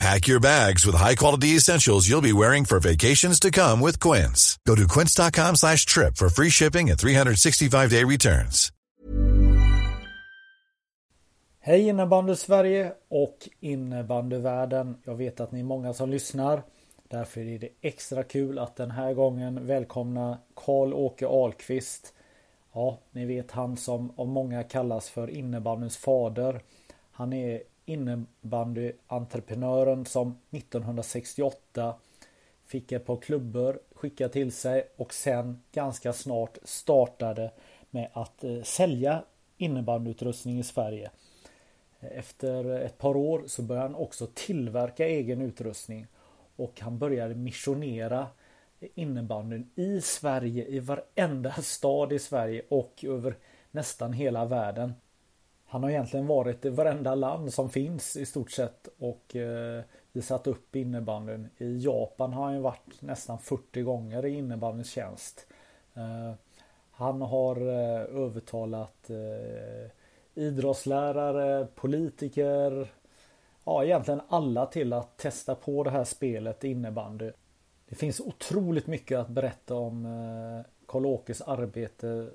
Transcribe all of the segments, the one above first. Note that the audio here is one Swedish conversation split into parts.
Pack your bags with high-quality essentials you'll be wearing for vacations to come with Quince. Go to quince.com slash trip for free shipping and 365-day returns. Hej innebandy Sverige och innebandyvärlden. Jag vet att ni är många som lyssnar. Därför är det extra kul att den här gången välkomna Karl-Åke Ahlqvist. Ja, ni vet han som av många kallas för innebandyns fader. Han är innebandyentreprenören som 1968 fick ett par klubbor skicka till sig och sen ganska snart startade med att eh, sälja innebandyutrustning i Sverige. Efter ett par år så började han också tillverka egen utrustning och han började missionera innebandyn i Sverige, i varenda stad i Sverige och över nästan hela världen. Han har egentligen varit i varenda land som finns i stort sett och eh, visat upp innebandyn. I Japan har han varit nästan 40 gånger i innebandyns tjänst. Eh, han har eh, övertalat eh, idrottslärare, politiker, ja egentligen alla till att testa på det här spelet innebandy. Det finns otroligt mycket att berätta om eh, Karl-Åkes arbete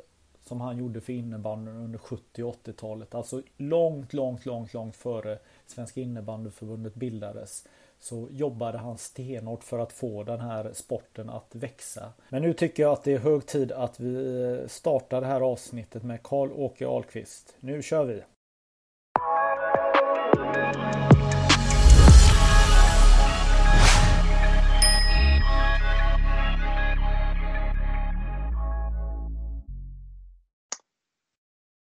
som han gjorde för innebandyn under 70 och 80-talet. Alltså långt, långt, långt, långt före Svenska innebandyförbundet bildades. Så jobbade han stenhårt för att få den här sporten att växa. Men nu tycker jag att det är hög tid att vi eh, startar det här avsnittet med Karl-Åke Ahlqvist. Nu kör vi!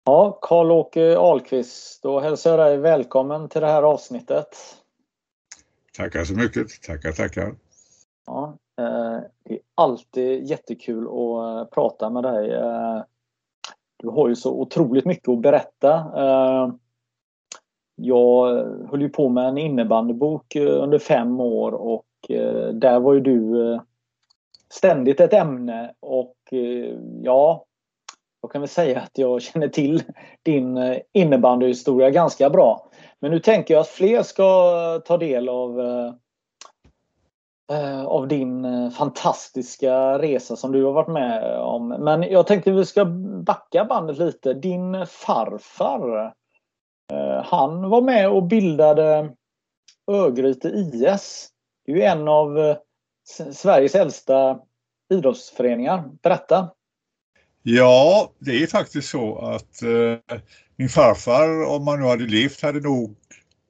Ja, Karl-Åke Ahlqvist, då hälsar jag dig välkommen till det här avsnittet. Tackar så mycket, tackar, tackar. Ja, eh, det är alltid jättekul att eh, prata med dig. Eh, du har ju så otroligt mycket att berätta. Jag höll ju på med en innebandybok under fem år och där var ju du ständigt ett ämne och ja, jag kan väl säga att jag känner till din eh, innebandyhistoria ganska bra. Men nu tänker jag att fler ska ta del av eh, eh av din eh, fantastiska resa som du har varit med om. Men jag tänkte vi ska backa bandet lite. Din farfar han var med och bildade Örgryte IS. Det är ju en av Sveriges äldsta idrottsföreningar. Berätta! Ja, det är faktiskt så att eh, min farfar, om han nu hade levt, hade nog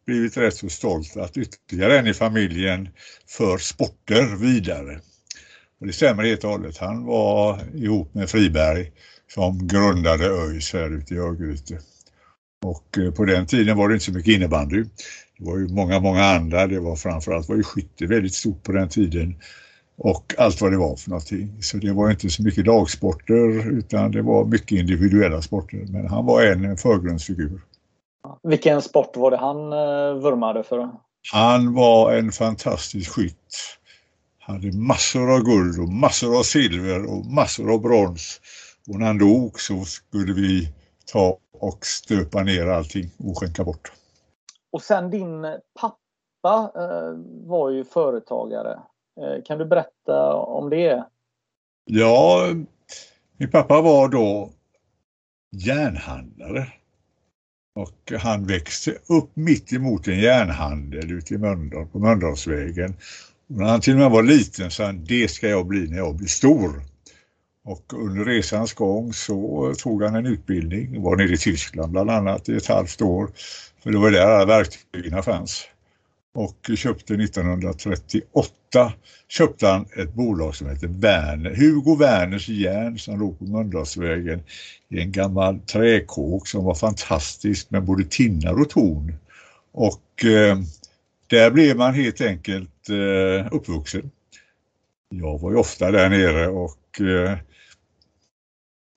blivit rätt så stolt att ytterligare en i familjen för sporter vidare. Och det stämmer helt och hållet. Han var ihop med Friberg som grundade ÖIS här ute i Örgryte. Och eh, på den tiden var det inte så mycket innebandy. Det var ju många, många andra. Det var framförallt var ju skytte väldigt stort på den tiden och allt vad det var för någonting. Så det var inte så mycket lagsporter utan det var mycket individuella sporter. Men han var en förgrundsfigur. Vilken sport var det han eh, vurmade för? Han var en fantastisk skytt. Hade massor av guld och massor av silver och massor av brons. Och när han dog så skulle vi ta och stöpa ner allting och skänka bort. Och sen din pappa eh, var ju företagare. Eh, kan du berätta om det? Ja, min pappa var då järnhandlare. Och han växte upp mitt emot en järnhandel ute i Mölndal, på Mölndalsvägen. Och när han till och med var liten sa han, det ska jag bli när jag blir stor. Och under resans gång så tog han en utbildning, var nere i Tyskland bland annat i ett halvt år. För det var där alla verktygen fanns och köpte 1938 köpte han ett bolag som heter Werner, Hugo Werners järn som låg på Mölndalsvägen i en gammal träkåk som var fantastisk med både tinnar och torn. Och eh, där blev man helt enkelt eh, uppvuxen. Jag var ju ofta där nere och eh,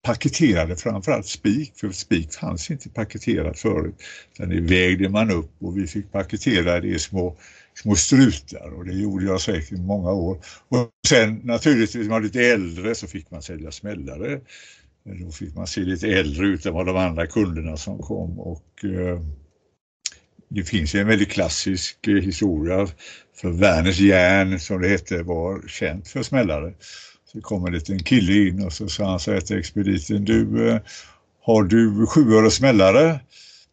paketerade framförallt spik, för spik fanns inte paketerat förut. Sen det vägde man upp och vi fick paketera det i små, små strutar och det gjorde jag säkert i många år. Och sen naturligtvis när man var lite äldre så fick man sälja smällare. Då fick man se lite äldre ut än vad de andra kunderna som kom och eh, det finns en väldigt klassisk eh, historia för Werners järn som det hette var känt för smällare. Så kom en liten kille in och så sa han så här till expediten, du eh, har du sjuöres smällare?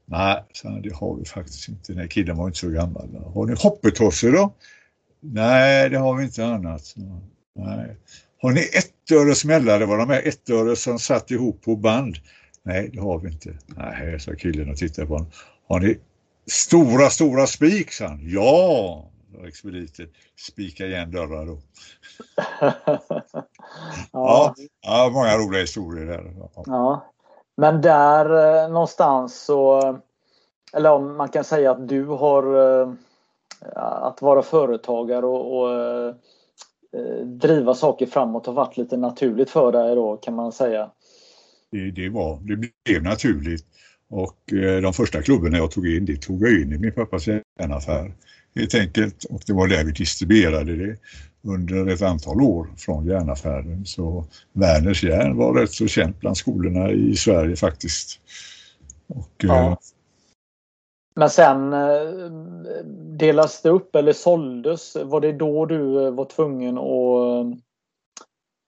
Nej, sa han, det har vi faktiskt inte. Den här killen var inte så gammal. Har ni hoppetosse då? Nej, det har vi inte annat. Nej. Har ni ett öre smällare? Var de här ett öre som satt ihop på band? Nej, det har vi inte. Nej, sa killen och tittade på honom. Har ni stora, stora spik? sa han. Ja, sa expediten. Spika igen dörrar då. ja. ja, många roliga historier där. Ja. Men där eh, någonstans så, eller om man kan säga att du har eh, att vara företagare och, och eh, driva saker framåt har varit lite naturligt för dig då kan man säga. Det, det var, det blev naturligt och de första klubbarna jag tog in, det tog jag in i min pappas järnaffär helt enkelt och det var där vi distribuerade det under ett antal år från järnaffären. Så Werners järn var rätt så känt bland skolorna i Sverige faktiskt. Och, ja. eh, Men sen eh, delas det upp eller såldes? Var det då du eh, var tvungen att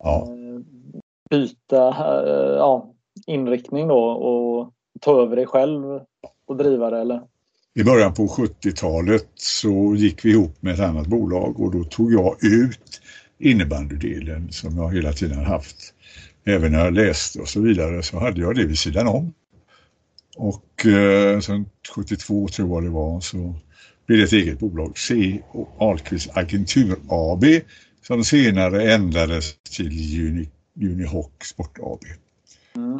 ja. Byta ja, inriktning då och ta över dig själv och driva det eller? I början på 70-talet så gick vi ihop med ett annat bolag och då tog jag ut innebandydelen som jag hela tiden haft. Även när jag läste och så vidare så hade jag det vid sidan om. Och eh, sen 72 tror jag det var så blev det ett eget bolag, C och Ahlqvist Agentur AB som senare ändrades till Uni, Unihoc Sport AB. Mm.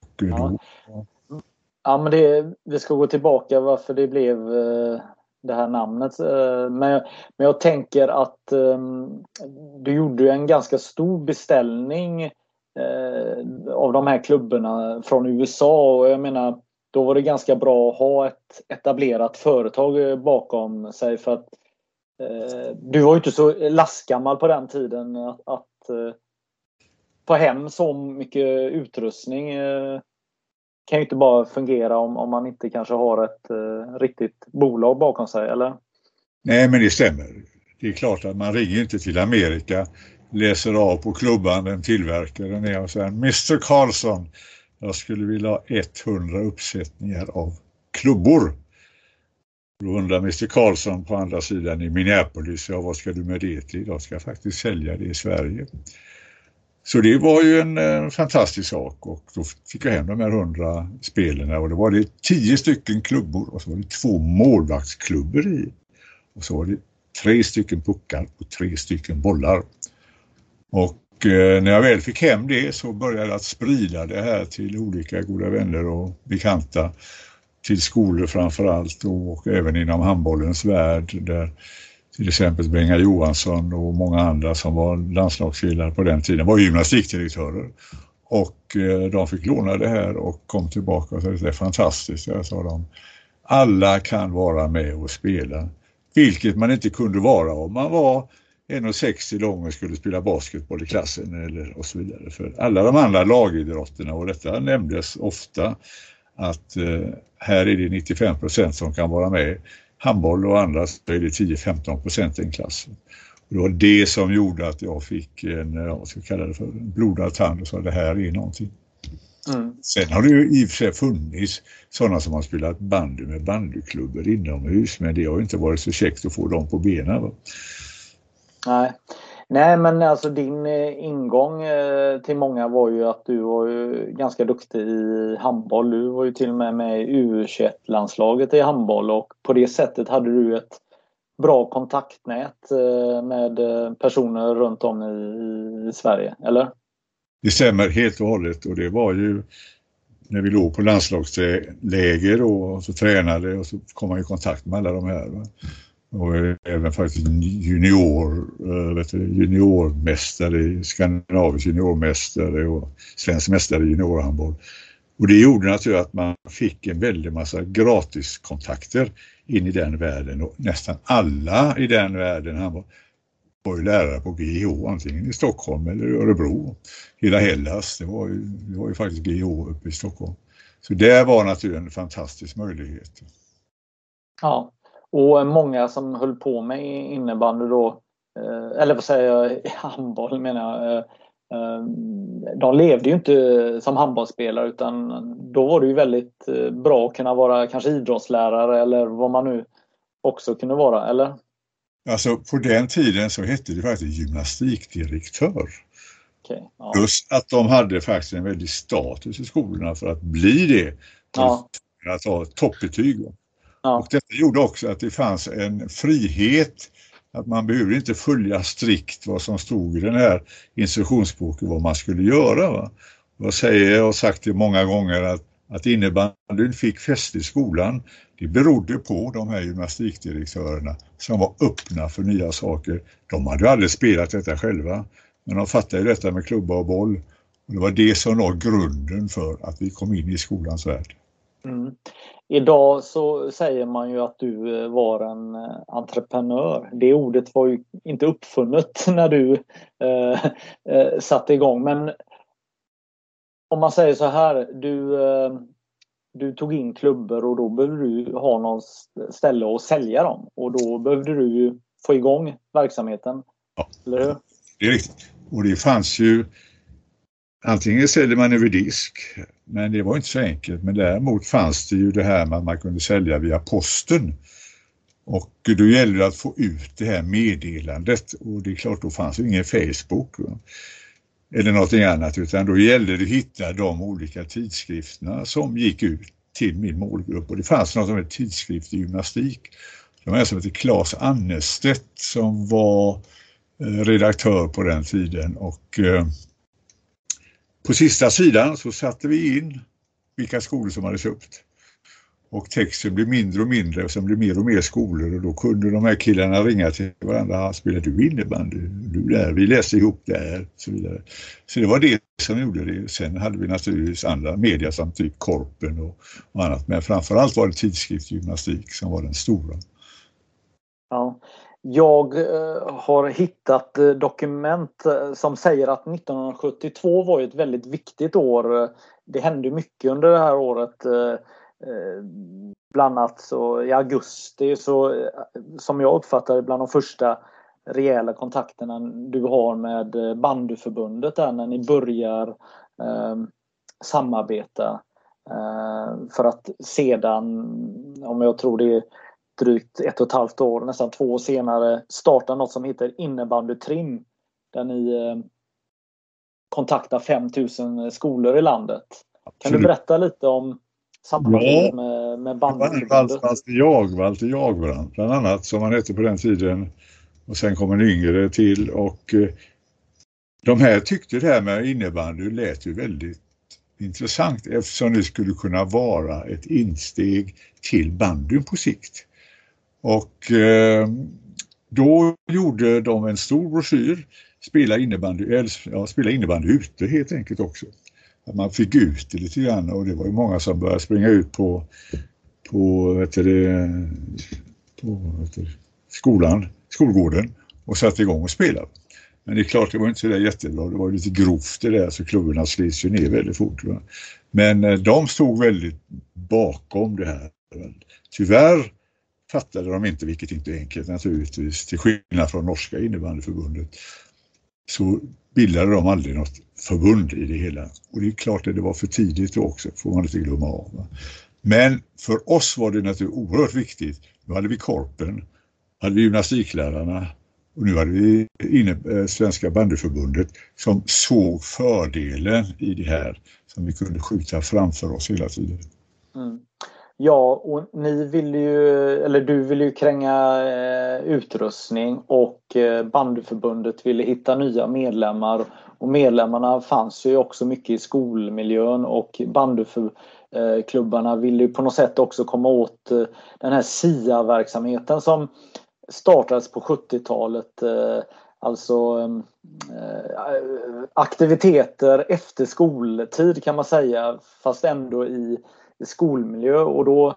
Och då, ja. Ja, men det, vi ska gå tillbaka varför det blev eh, det här namnet. Eh, men, men jag tänker att ehm, du gjorde en ganska stor beställning eh, av de här klubborna från USA och jag menar då var det ganska bra att ha ett etablerat företag bakom sig för att du var ju inte så lastgammal på den tiden att, att uh, få hem så mycket utrustning kan ju inte bara fungera om, om man inte kanske har ett eh, riktigt bolag bakom sig, eller? Nej, men det stämmer. Det är klart att man ringer inte till Amerika, läser av på klubban den tillverkaren är och säger Mr Karlsson, jag skulle vilja ha 100 uppsättningar av klubbor. Då undrar Mr Karlsson på andra sidan i Minneapolis, ja vad ska du med det till? Jag ska faktiskt sälja det i Sverige. Så det var ju en, en fantastisk sak och då fick jag hem de här hundra spelen och då var det tio stycken klubbor och så var det två målvaktsklubbor i. Och så var det tre stycken puckar och tre stycken bollar. Och eh, när jag väl fick hem det så började jag att sprida det här till olika goda vänner och bekanta till skolor framför allt och, och även inom handbollens värld där till exempel Benga Johansson och många andra som var landslagsspelare på den tiden var gymnastikdirektörer. Och eh, de fick låna det här och kom tillbaka och sa det är fantastiskt. Jag sa de. Alla kan vara med och spela. Vilket man inte kunde vara om man var 1,60 lång och skulle spela basketboll i klassen eller och så vidare. För alla de andra lagidrotterna och detta nämndes ofta att eh, här är det 95 procent som kan vara med handboll och andra så är det 10-15 procent i en klass. Och det var det som gjorde att jag fick en, vad ska jag kalla det för, en blodad tand och sa det här är någonting. Mm. Sen har det ju i och för sig funnits sådana som har spelat bandy med bandyklubbor inomhus men det har inte varit så käckt att få dem på benen. Va? Nej. Nej men alltså din eh, ingång eh, till många var ju att du var ju ganska duktig i handboll. Du var ju till och med med i U21-landslaget i handboll och på det sättet hade du ett bra kontaktnät eh, med personer runt om i, Sverige, eller? Det stämmer helt och hållet och det var ju när vi låg på landslagsläger och så tränade och så kom man i kontakt med alla de här och även faktiskt junior, eh, vet du, juniormästare, skandinavisk juniormästare och svensk mästare i juniorhandboll. Och det gjorde naturligtvis att man fick en väldig massa gratiskontakter in i den världen och nästan alla i den världen han var, var ju lärare på GH, antingen i Stockholm eller i Örebro. Hela Hellas, det var ju, det var ju faktiskt GH uppe i Stockholm. Så det var naturligtvis en fantastisk möjlighet. Ja, och många som höll på med innebandy då, eh, eller vad säger jag, handboll menar jag, eh, eh, de levde ju inte som handbollsspelare utan då var det ju väldigt bra att kunna vara kanske idrottslärare eller vad man nu också kunde vara, eller? Alltså på den tiden så hette det faktiskt gymnastikdirektör. Okay, ja. Plus att de hade faktiskt en väldig status i skolorna för att bli det. Ja. Att ha toppbetyg. Ja. Och detta gjorde också att det fanns en frihet att man behövde inte följa strikt vad som stod i den här instruktionsboken vad man skulle göra. Va? Jag säger, och har sagt det många gånger att, att innebandyn fick fäste i skolan det berodde på de här gymnastikdirektörerna som var öppna för nya saker. De hade aldrig spelat detta själva men de fattade detta med klubba och boll och det var det som var grunden för att vi kom in i skolans värld. Mm. Idag så säger man ju att du eh, var en eh, entreprenör. Det ordet var ju inte uppfunnet när du eh, eh, satte igång. Men om man säger så här, du, eh, du tog in klubbor och då behövde du ha någon ställe att sälja dem. Och då behövde du ju få igång verksamheten. Ja, eller hur? det är riktigt. Och det fanns ju Antingen säljer man över disk, men det var inte så enkelt. Men däremot fanns det ju det här med att man kunde sälja via posten. Och då gällde det att få ut det här meddelandet och det är klart då fanns ju ingen Facebook eller någonting annat utan då gällde det att hitta de olika tidskrifterna som gick ut till min målgrupp och det fanns något som hette tidskrift i gymnastik. Det var en som hette Claes Annestedt som var eh, redaktör på den tiden och eh, på sista sidan så satte vi in vilka skolor som hade köpt. Och texten blev mindre och mindre och sen blev mer och mer skolor och då kunde de här killarna ringa till varandra. Spelar du innebandy? Du där? Vi läste ihop där. Så, vidare. så det var det som gjorde det. Sen hade vi naturligtvis andra media som typ Korpen och, och annat. Men framförallt var det tidskrift gymnastik som var den stora. Ja. Jag eh, har hittat eh, dokument eh, som säger att 1972 var ett väldigt viktigt år. Det hände mycket under det här året. Bland annat så i augusti så som jag uppfattar det bland de första rejäla kontakterna du har med bandyförbundet där när ni börjar eh, samarbeta. Eh, för att sedan, om jag tror det är drygt ett och ett halvt år, nästan två år senare, starta något som heter innebandytrim. Där ni eh, kontaktar 5000 skolor i landet. Kan du berätta lite om samarbetet ja. med, med bandyförbundet? Walter Jag, Walter Jagbrand bland annat, som han hette på den tiden. Och sen kom en yngre till och eh, de här tyckte det här med innebandy lät ju väldigt intressant eftersom det skulle kunna vara ett insteg till bandyn på sikt. Och eh, då gjorde de en stor broschyr, spela innebandy, ja, spela innebandy ute helt enkelt också. Att man fick ut det lite grann och det var ju många som började springa ut på, på, vet det, på vet det, skolan, skolgården och satte igång och spelade. Men det är klart, det var inte så där jättebra. Det var lite grovt det där så klubborna slits ju ner väldigt fort. Va? Men eh, de stod väldigt bakom det här. Tyvärr fattade de inte, vilket inte är enkelt naturligtvis, till skillnad från norska innebandyförbundet, så bildade de aldrig något förbund i det hela. Och det är klart att det var för tidigt då också, får man inte glömma av. Men för oss var det naturligtvis oerhört viktigt. Nu hade vi Korpen, hade vi gymnastiklärarna och nu hade vi inne, eh, Svenska bandyförbundet som såg fördelen i det här som vi kunde skjuta framför oss hela tiden. Mm. Ja, och ni vill ju, eller du vill ju kränga eh, utrustning och eh, bandyförbundet ville hitta nya medlemmar. Och medlemmarna fanns ju också mycket i skolmiljön och bandyklubbarna eh, ville ju på något sätt också komma åt eh, den här SIA-verksamheten som startades på 70-talet. Eh, alltså eh, aktiviteter efter skoltid kan man säga fast ändå i skolmiljö och då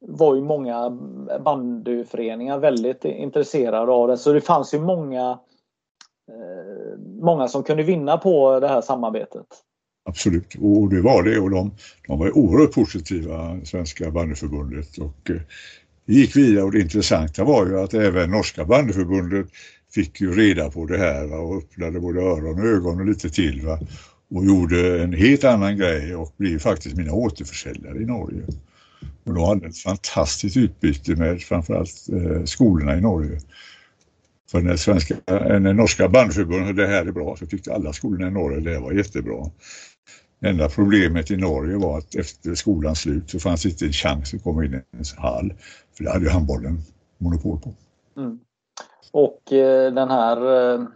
var ju många bandyföreningar väldigt intresserade av det. Så det fanns ju många eh, många som kunde vinna på det här samarbetet. Absolut, och det var det. Och de, de var oerhört positiva, Svenska bandyförbundet och eh, gick vidare. Och det intressanta var ju att även Norska bandyförbundet fick ju reda på det här va, och öppnade både öron och ögon och lite till va, och gjorde en helt annan grej och blev faktiskt mina återförsäljare i Norge. Och de hade ett fantastiskt utbyte med framförallt eh, skolorna i Norge. För när, svenska, eh, när norska bandförbundet det här är bra så tyckte alla skolorna i Norge det var jättebra. Enda problemet i Norge var att efter skolans slut så fanns inte en chans att komma in i en hall. För det hade ju handbollen monopol på. Mm. Och eh, den här eh,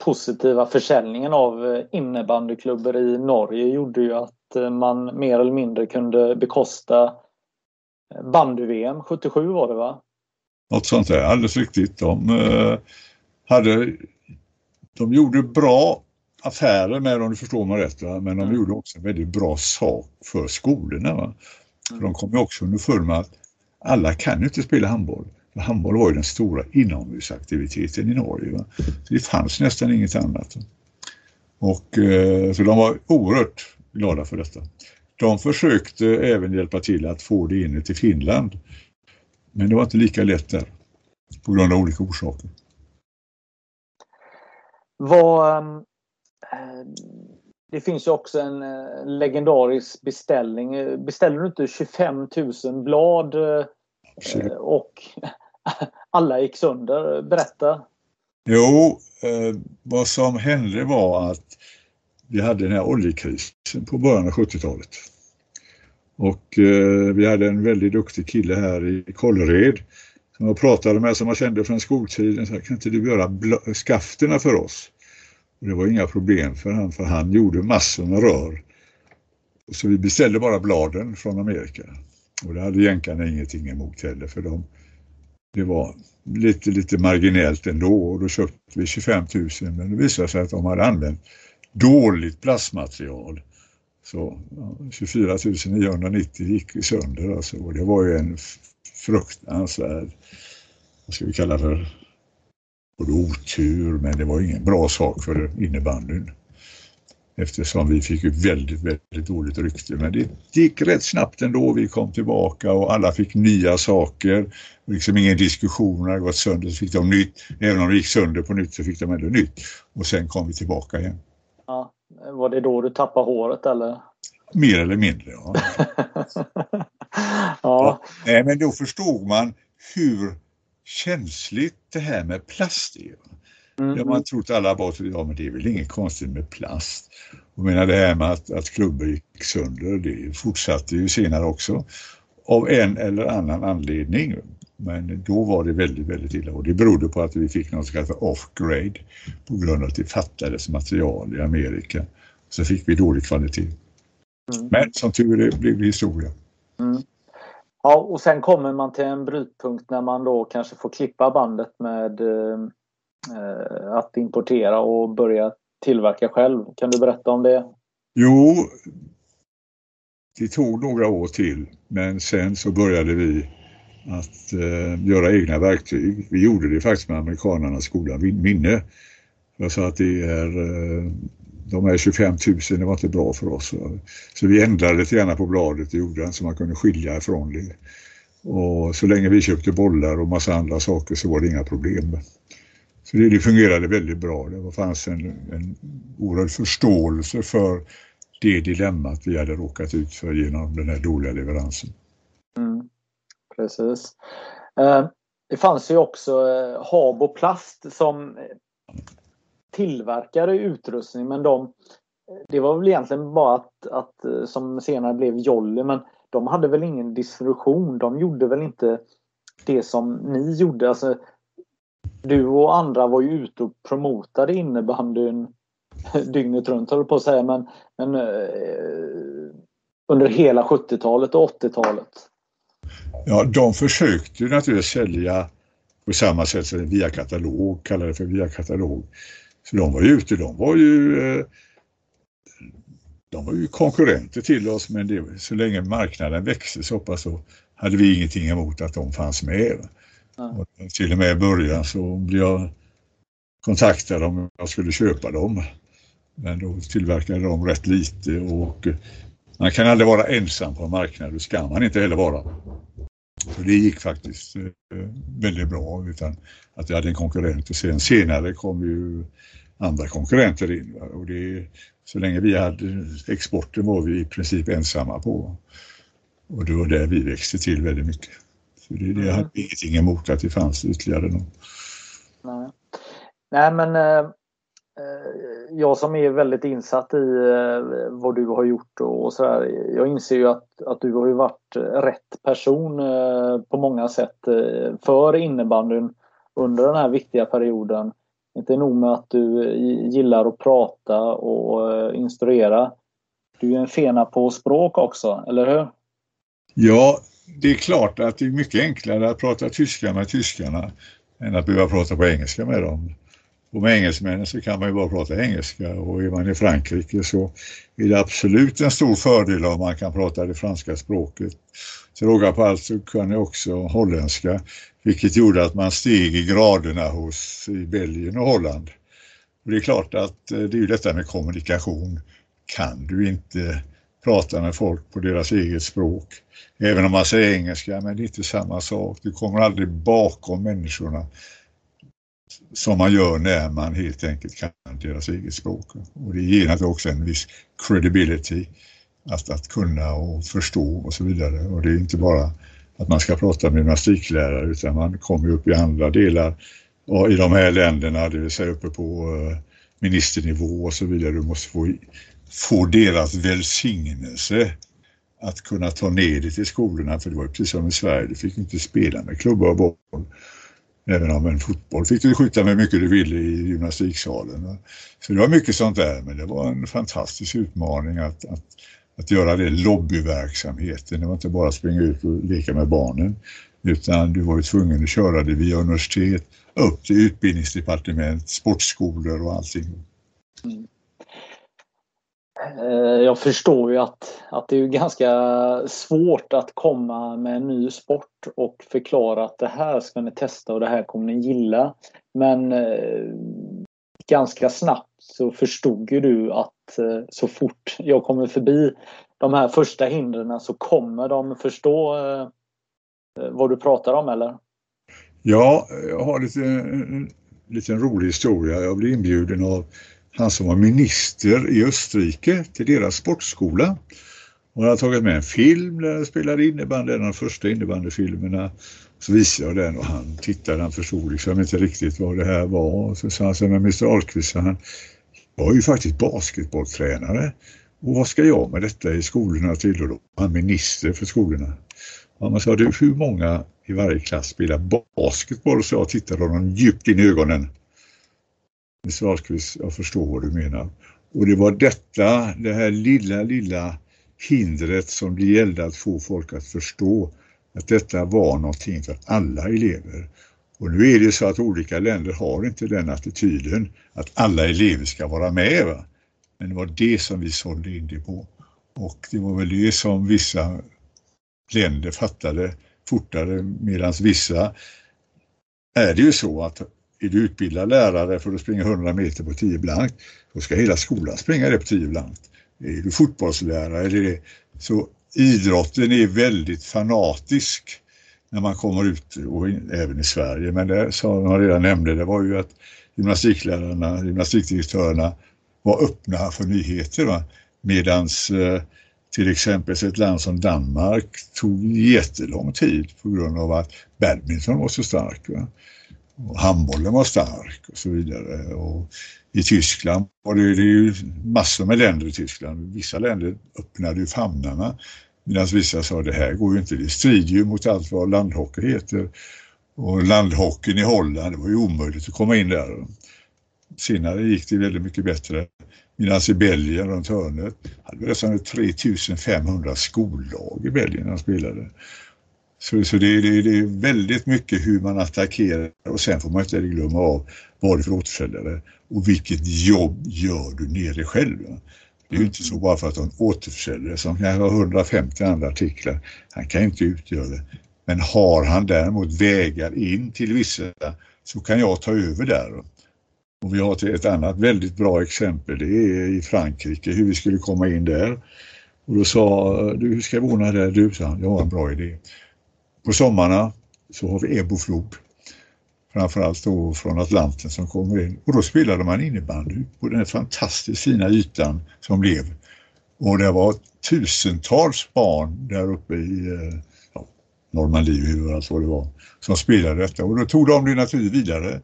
positiva försäljningen av eh, innebandyklubbor i Norge gjorde ju att eh, man mer eller mindre kunde bekosta eh, bandy-VM 77 var det va? Något sånt där, alldeles riktigt. De, eh, hade, de gjorde bra affärer med om du förstår mig rätt. Va? Men de mm. gjorde också en väldigt bra sak för skolorna. Va? För de kom ju också underfund med att alla kan ju inte spela handboll. För handboll var ju den stora inomhusaktiviteten i Norge. Va? Så det fanns nästan inget annat. Och, eh, så de var oerhört glada för detta. De försökte även hjälpa till att få det in till Finland. Men det var inte lika lätt där på grund av olika orsaker. Vad, ehm, Eh, det finns ju också en eh, legendarisk beställning. Beställer du inte 25 000 blad eh, och alla gick sönder? Berätta. Jo, eh, vad som hände var att vi hade den här oljekrisen på början av 70-talet. Och eh, vi hade en väldigt duktig kille här i Kållered som jag pratade med som jag kände från skoltiden. Så här, kan inte du göra skafterna för oss? Och det var inga problem för han, för han gjorde massor med rör. Så vi beställde bara bladen från Amerika. Och det hade jänkarna ingenting emot heller för de, det var lite, lite marginellt ändå och då köpte vi 25 000 men det visade sig att de hade använt dåligt plastmaterial. Så ja, 24 990 gick sönder alltså och det var ju en fruktansvärd, vad ska vi kalla för, både otur men det var ingen bra sak för innebandyn. Eftersom vi fick väldigt, väldigt dåligt rykte. Men det gick rätt snabbt ändå. Vi kom tillbaka och alla fick nya saker. Liksom ingen diskussion, hade gått sönder så fick de nytt. Även om det gick sönder på nytt så fick de ändå nytt. Och sen kom vi tillbaka igen. Ja, var det då du tappade håret eller? Mer eller mindre, ja. ja. ja. Nej, men då förstod man hur känsligt det här med plast är. Mm. Ja, man trott alla att ja, men det är väl inget konstigt med plast. Och menar det här med att, att klubbor gick sönder, det fortsatte ju senare också av en eller annan anledning. Men då var det väldigt, väldigt illa och det berodde på att vi fick något som kallas off-grade på grund av att det fattades material i Amerika. Så fick vi dålig kvalitet. Mm. Men som tur är blev det historia. Mm. Ja, och sen kommer man till en brytpunkt när man då kanske får klippa bandet med eh, Eh, att importera och börja tillverka själv. Kan du berätta om det? Jo, det tog några år till men sen så började vi att eh, göra egna verktyg. Vi gjorde det faktiskt med amerikanernas goda Minne. Jag sa att det är eh, de här 25 000, det var inte bra för oss. Så vi ändrade lite grann på bladet i jorden så man kunde skilja ifrån det. Och så länge vi köpte bollar och massa andra saker så var det inga problem. Så det, det fungerade väldigt bra. Det fanns en, en oerhörd förståelse för det dilemmat vi hade råkat ut för genom den här dåliga leveransen. Mm, precis. Eh, det fanns ju också eh, Habo Plast som tillverkade utrustning men de det var väl egentligen bara att, att eh, som senare blev Jolly men de hade väl ingen distribution. De gjorde väl inte det som ni gjorde. Alltså, du och andra var ju ute och promotade innebandyn dygnet runt höll på att säga men, men eh, under hela 70-talet och 80-talet. Ja, de försökte ju naturligtvis sälja på samma sätt som via katalog, kallade det för via katalog. Så de var ju ute, de var ju eh, de var ju konkurrenter till oss men det, så länge marknaden växte så pass så hade vi ingenting emot att de fanns med. Och till och med i början så blev jag kontaktad om jag skulle köpa dem. Men då tillverkade de rätt lite och eh, man kan aldrig vara ensam på en marknad, det ska man inte heller vara. Så det gick faktiskt eh, väldigt bra utan att jag hade en konkurrent och sen senare kom ju andra konkurrenter in. Och det, så länge vi hade exporten var vi i princip ensamma på. Och det var där vi växte till väldigt mycket. Så det, det mm. hade ingenting emot att det fanns ytterligare någon. Nej, Nej men eh, jag som är väldigt insatt i eh, vad du har gjort och sådär. Jag inser ju att, att du har ju varit rätt person eh, på många sätt eh, för innebandyn under den här viktiga perioden. Inte nog med att du gillar att prata och instruera. Du är en fena på språk också, eller hur? Ja, det är klart att det är mycket enklare att prata tyska med tyskarna än att behöva prata på engelska med dem. Och med engelsmännen så kan man ju bara prata engelska och är man i Frankrike så är det absolut en stor fördel om man kan prata det franska språket. Till råga på allt så kan jag också holländska vilket gjorde att man steg i graderna hos i Belgien och Holland. Och det är klart att eh, det är ju detta med kommunikation. Kan du inte prata med folk på deras eget språk, även om man säger engelska, men det är inte samma sak. Du kommer aldrig bakom människorna som man gör när man helt enkelt kan deras eget språk. Och det ger naturligtvis också en viss credibility att, att kunna och förstå och så vidare. Och det är inte bara att man ska prata med gymnastiklärare utan man kommer upp i andra delar och i de här länderna, det vill säga uppe på eh, ministernivå och så vidare. Du måste få, få deras välsignelse att kunna ta ner det till skolorna för det var precis som i Sverige, du fick inte spela med klubba och boll. Även om en fotboll fick du skjuta med mycket du ville i gymnastiksalen. Så det var mycket sånt där, men det var en fantastisk utmaning att, att, att göra det lobbyverksamheten. Det var inte bara att springa ut och leka med barnen, utan du var ju tvungen att köra det via universitet, upp till utbildningsdepartement, sportskolor och allting. Mm. Eh, jag förstår ju att, att det är ganska svårt att komma med en ny sport och förklara att det här ska ni testa och det här kommer ni gilla. Men eh, ganska snabbt så förstod ju du att eh, så fort jag kommer förbi de här första hindren så kommer de förstå vad du pratar om eller? Ja, jag har lite, en liten rolig historia. Jag blev inbjuden av han som var minister i Österrike till deras sportskola. Och han hade tagit med en film där han spelade innebandy, en av de första innebandyfilmerna. Så visade jag den och han tittade, han förstod liksom inte riktigt vad det här var. Så sa han så med Mr Ahlqvist, han, jag är ju faktiskt basketbolltränare. Och vad ska jag med detta i skolorna till? Och då han minister för skolorna. Och man sa, du hur många i varje klass spelar basketboll? Så jag tittade honom djupt in i ögonen. Mr Wahlqvist, jag förstår vad du menar. Och det var detta, det här lilla, lilla hindret som det gällde att få folk att förstå att detta var någonting för alla elever. Och nu är det så att olika länder har inte den attityden att alla elever ska vara med. Va? Men det var det som vi sålde in det på. Och det var väl det som vissa länder fattade fortare medan vissa är det ju så att är du utbildad lärare för att springa 100 meter på 10 blankt, då ska hela skolan springa det på 10 blankt. Är du fotbollslärare eller det, så idrotten är väldigt fanatisk när man kommer ut och även i Sverige. Men det som jag redan nämnde, det var ju att gymnastiklärarna, gymnastikdirektörerna var öppna för nyheter. Medans eh, till exempel ett land som Danmark tog jättelång tid på grund av att badminton var så stark. Va? Och handbollen var stark och så vidare. Och I Tyskland var det, det ju massor med länder i Tyskland. Vissa länder öppnade ju famnarna medan vissa sa det här går ju inte, det strider ju mot allt vad landhockey heter. Och landhockeyn i Holland, det var ju omöjligt att komma in där. Senare gick det väldigt mycket bättre. Medan i Belgien runt hörnet hade vi nästan 3500 skollag i Belgien när de spelade. Så, så det, det, det, är väldigt mycket hur man attackerar och sen får man inte glömma av vad det är för återförsäljare och vilket jobb gör du nere själv. Det är ju inte så bara för att en återförsäljare som kan ha 150 andra artiklar. Han kan inte utgöra det. Men har han däremot vägar in till vissa så kan jag ta över där. Och vi har ett annat väldigt bra exempel, det är i Frankrike, hur vi skulle komma in där. Och då sa du, hur ska vi ordna det? Du, sa han, jag har en bra idé. På sommarna så har vi Eboflod. Framförallt då från Atlanten som kommer in. Och då spelade man innebandy på den fantastiskt fina ytan som blev. Och det var tusentals barn där uppe i eh, ja, Normandie, hur alltså det var, som spelade detta. Och då tog de det naturligtvis vidare.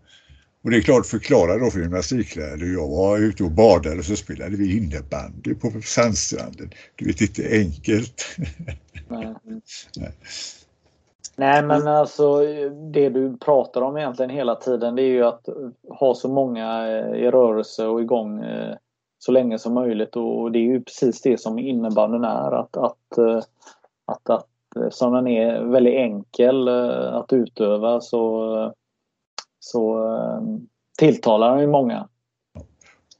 Och det är klart, förklara då för gymnastiklärare. Jag var ute och badade och så spelade vi innebandy på sandstranden. Du vet, inte enkelt. Nej. Nej men alltså det du pratar om egentligen hela tiden det är ju att ha så många eh, i rörelse och igång eh, så länge som möjligt och det är ju precis det som innebandyn är att, att, eh, att, att som den är väldigt enkel att utöva så, så tilltalar den ju många.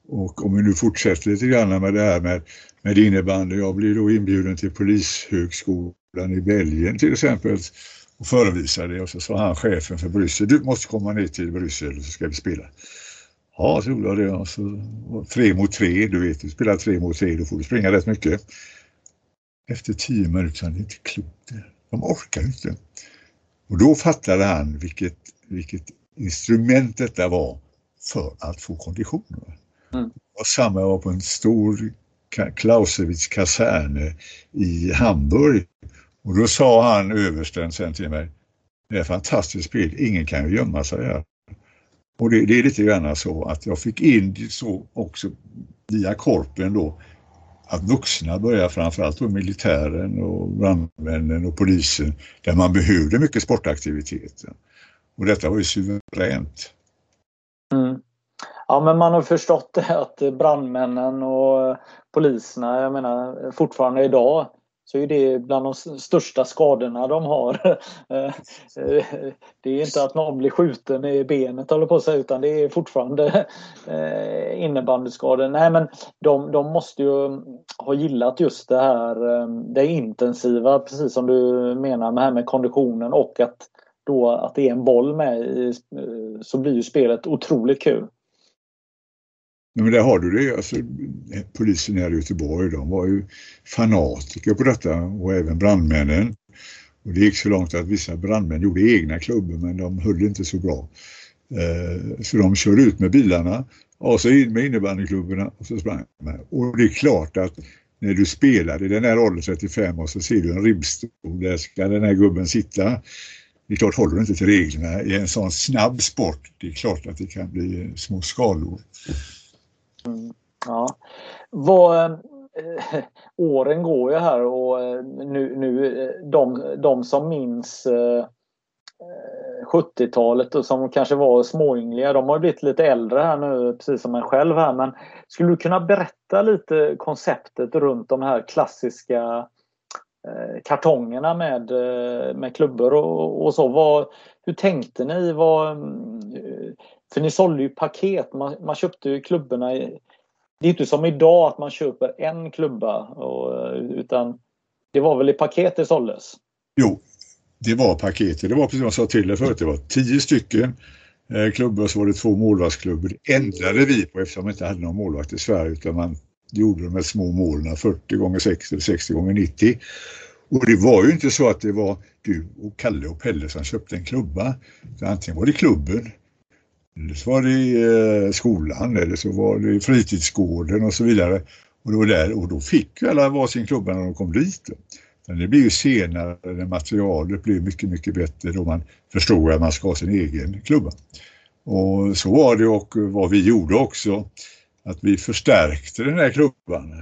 Och om vi nu fortsätter lite grann med det här med, med innebandy. Jag blir då inbjuden till Polishögskolan i Belgien till exempel och förevisade det och så sa han chefen för Bryssel, du måste komma ner till Bryssel så ska vi spela. Ja, så gjorde jag det. Och så, tre mot tre, du vet, du spelar tre mot tre, då får du springa rätt mycket. Efter tio minuter, han är inte klokt De orkar inte. Och då fattade han vilket, vilket instrument detta var för att få kondition. Mm. Och samma var på en stor Clausewitz kaserne i Hamburg och då sa han översten sen till mig, det är fantastiskt spel, ingen kan ju gömma sig här. Och det, det, är lite grann så att jag fick in det så också via korpen då att vuxna börjar framförallt då militären och brandmännen och polisen där man behövde mycket sportaktiviteter. Och detta var ju suveränt. Mm. Ja men man har förstått det att brandmännen och poliserna, jag menar fortfarande idag så är det bland de största skadorna de har. Eh, eh, det är inte att någon blir skjuten i benet håller på att säga, utan det är fortfarande eh, innebandyskador. Nej men de, de måste ju ha gillat just det här det intensiva, precis som du menar med, här med konditionen och att då att det är en boll med i, så blir ju spelet otroligt kul. Men där har du det. Alltså, polisen här i Göteborg, de var ju fanatiker på detta och även brandmännen. Och det gick så långt att vissa brandmän gjorde egna klubbor men de höll inte så bra. Eh, så de körde ut med bilarna och så in med innebandyklubborna och så sprang de. Och det är klart att när du spelar i den här åldern 35 och så ser du en ribbstol, där ska den här gubben sitta. Det är klart, håller du inte till reglerna i en sån snabb sport, det är klart att det kan bli små skador. Mm, ja. Vad, äh, åren går ju här och eh, nu, nu eh, de, de som minns äh, 70-talet och som kanske var småyngliga, de har blivit lite äldre här nu, precis som en själv här. Men skulle du kunna berätta lite konceptet runt de här klassiska kartongerna med, med klubbor och, och så? Vad, hur tänkte ni? Vad, mm, för ni sålde ju paket. Man, man köpte ju klubborna. I, det är inte som idag att man köper en klubba. Och, utan det var väl i paket det såldes? Jo, det var paket. Det var precis som jag sa till dig förut. Det var tio stycken eh, klubbor och så var det två målvaktsklubbor. Det ändrade vi på eftersom vi inte hade någon målvakt i Sverige utan man gjorde de här små målen 40 gånger 60 eller 60 gånger 90. Och det var ju inte så att det var du och Kalle och Pelle som köpte en klubba. Antingen var det klubben så var det i eh, skolan eller så var det i fritidsgården och så vidare. Och, det var där, och då fick ju alla varsin klubba när de kom dit. Men det blir ju senare när materialet blir mycket, mycket bättre då man förstår att man ska ha sin egen klubba. Och så var det och vad vi gjorde också, att vi förstärkte den här klubban.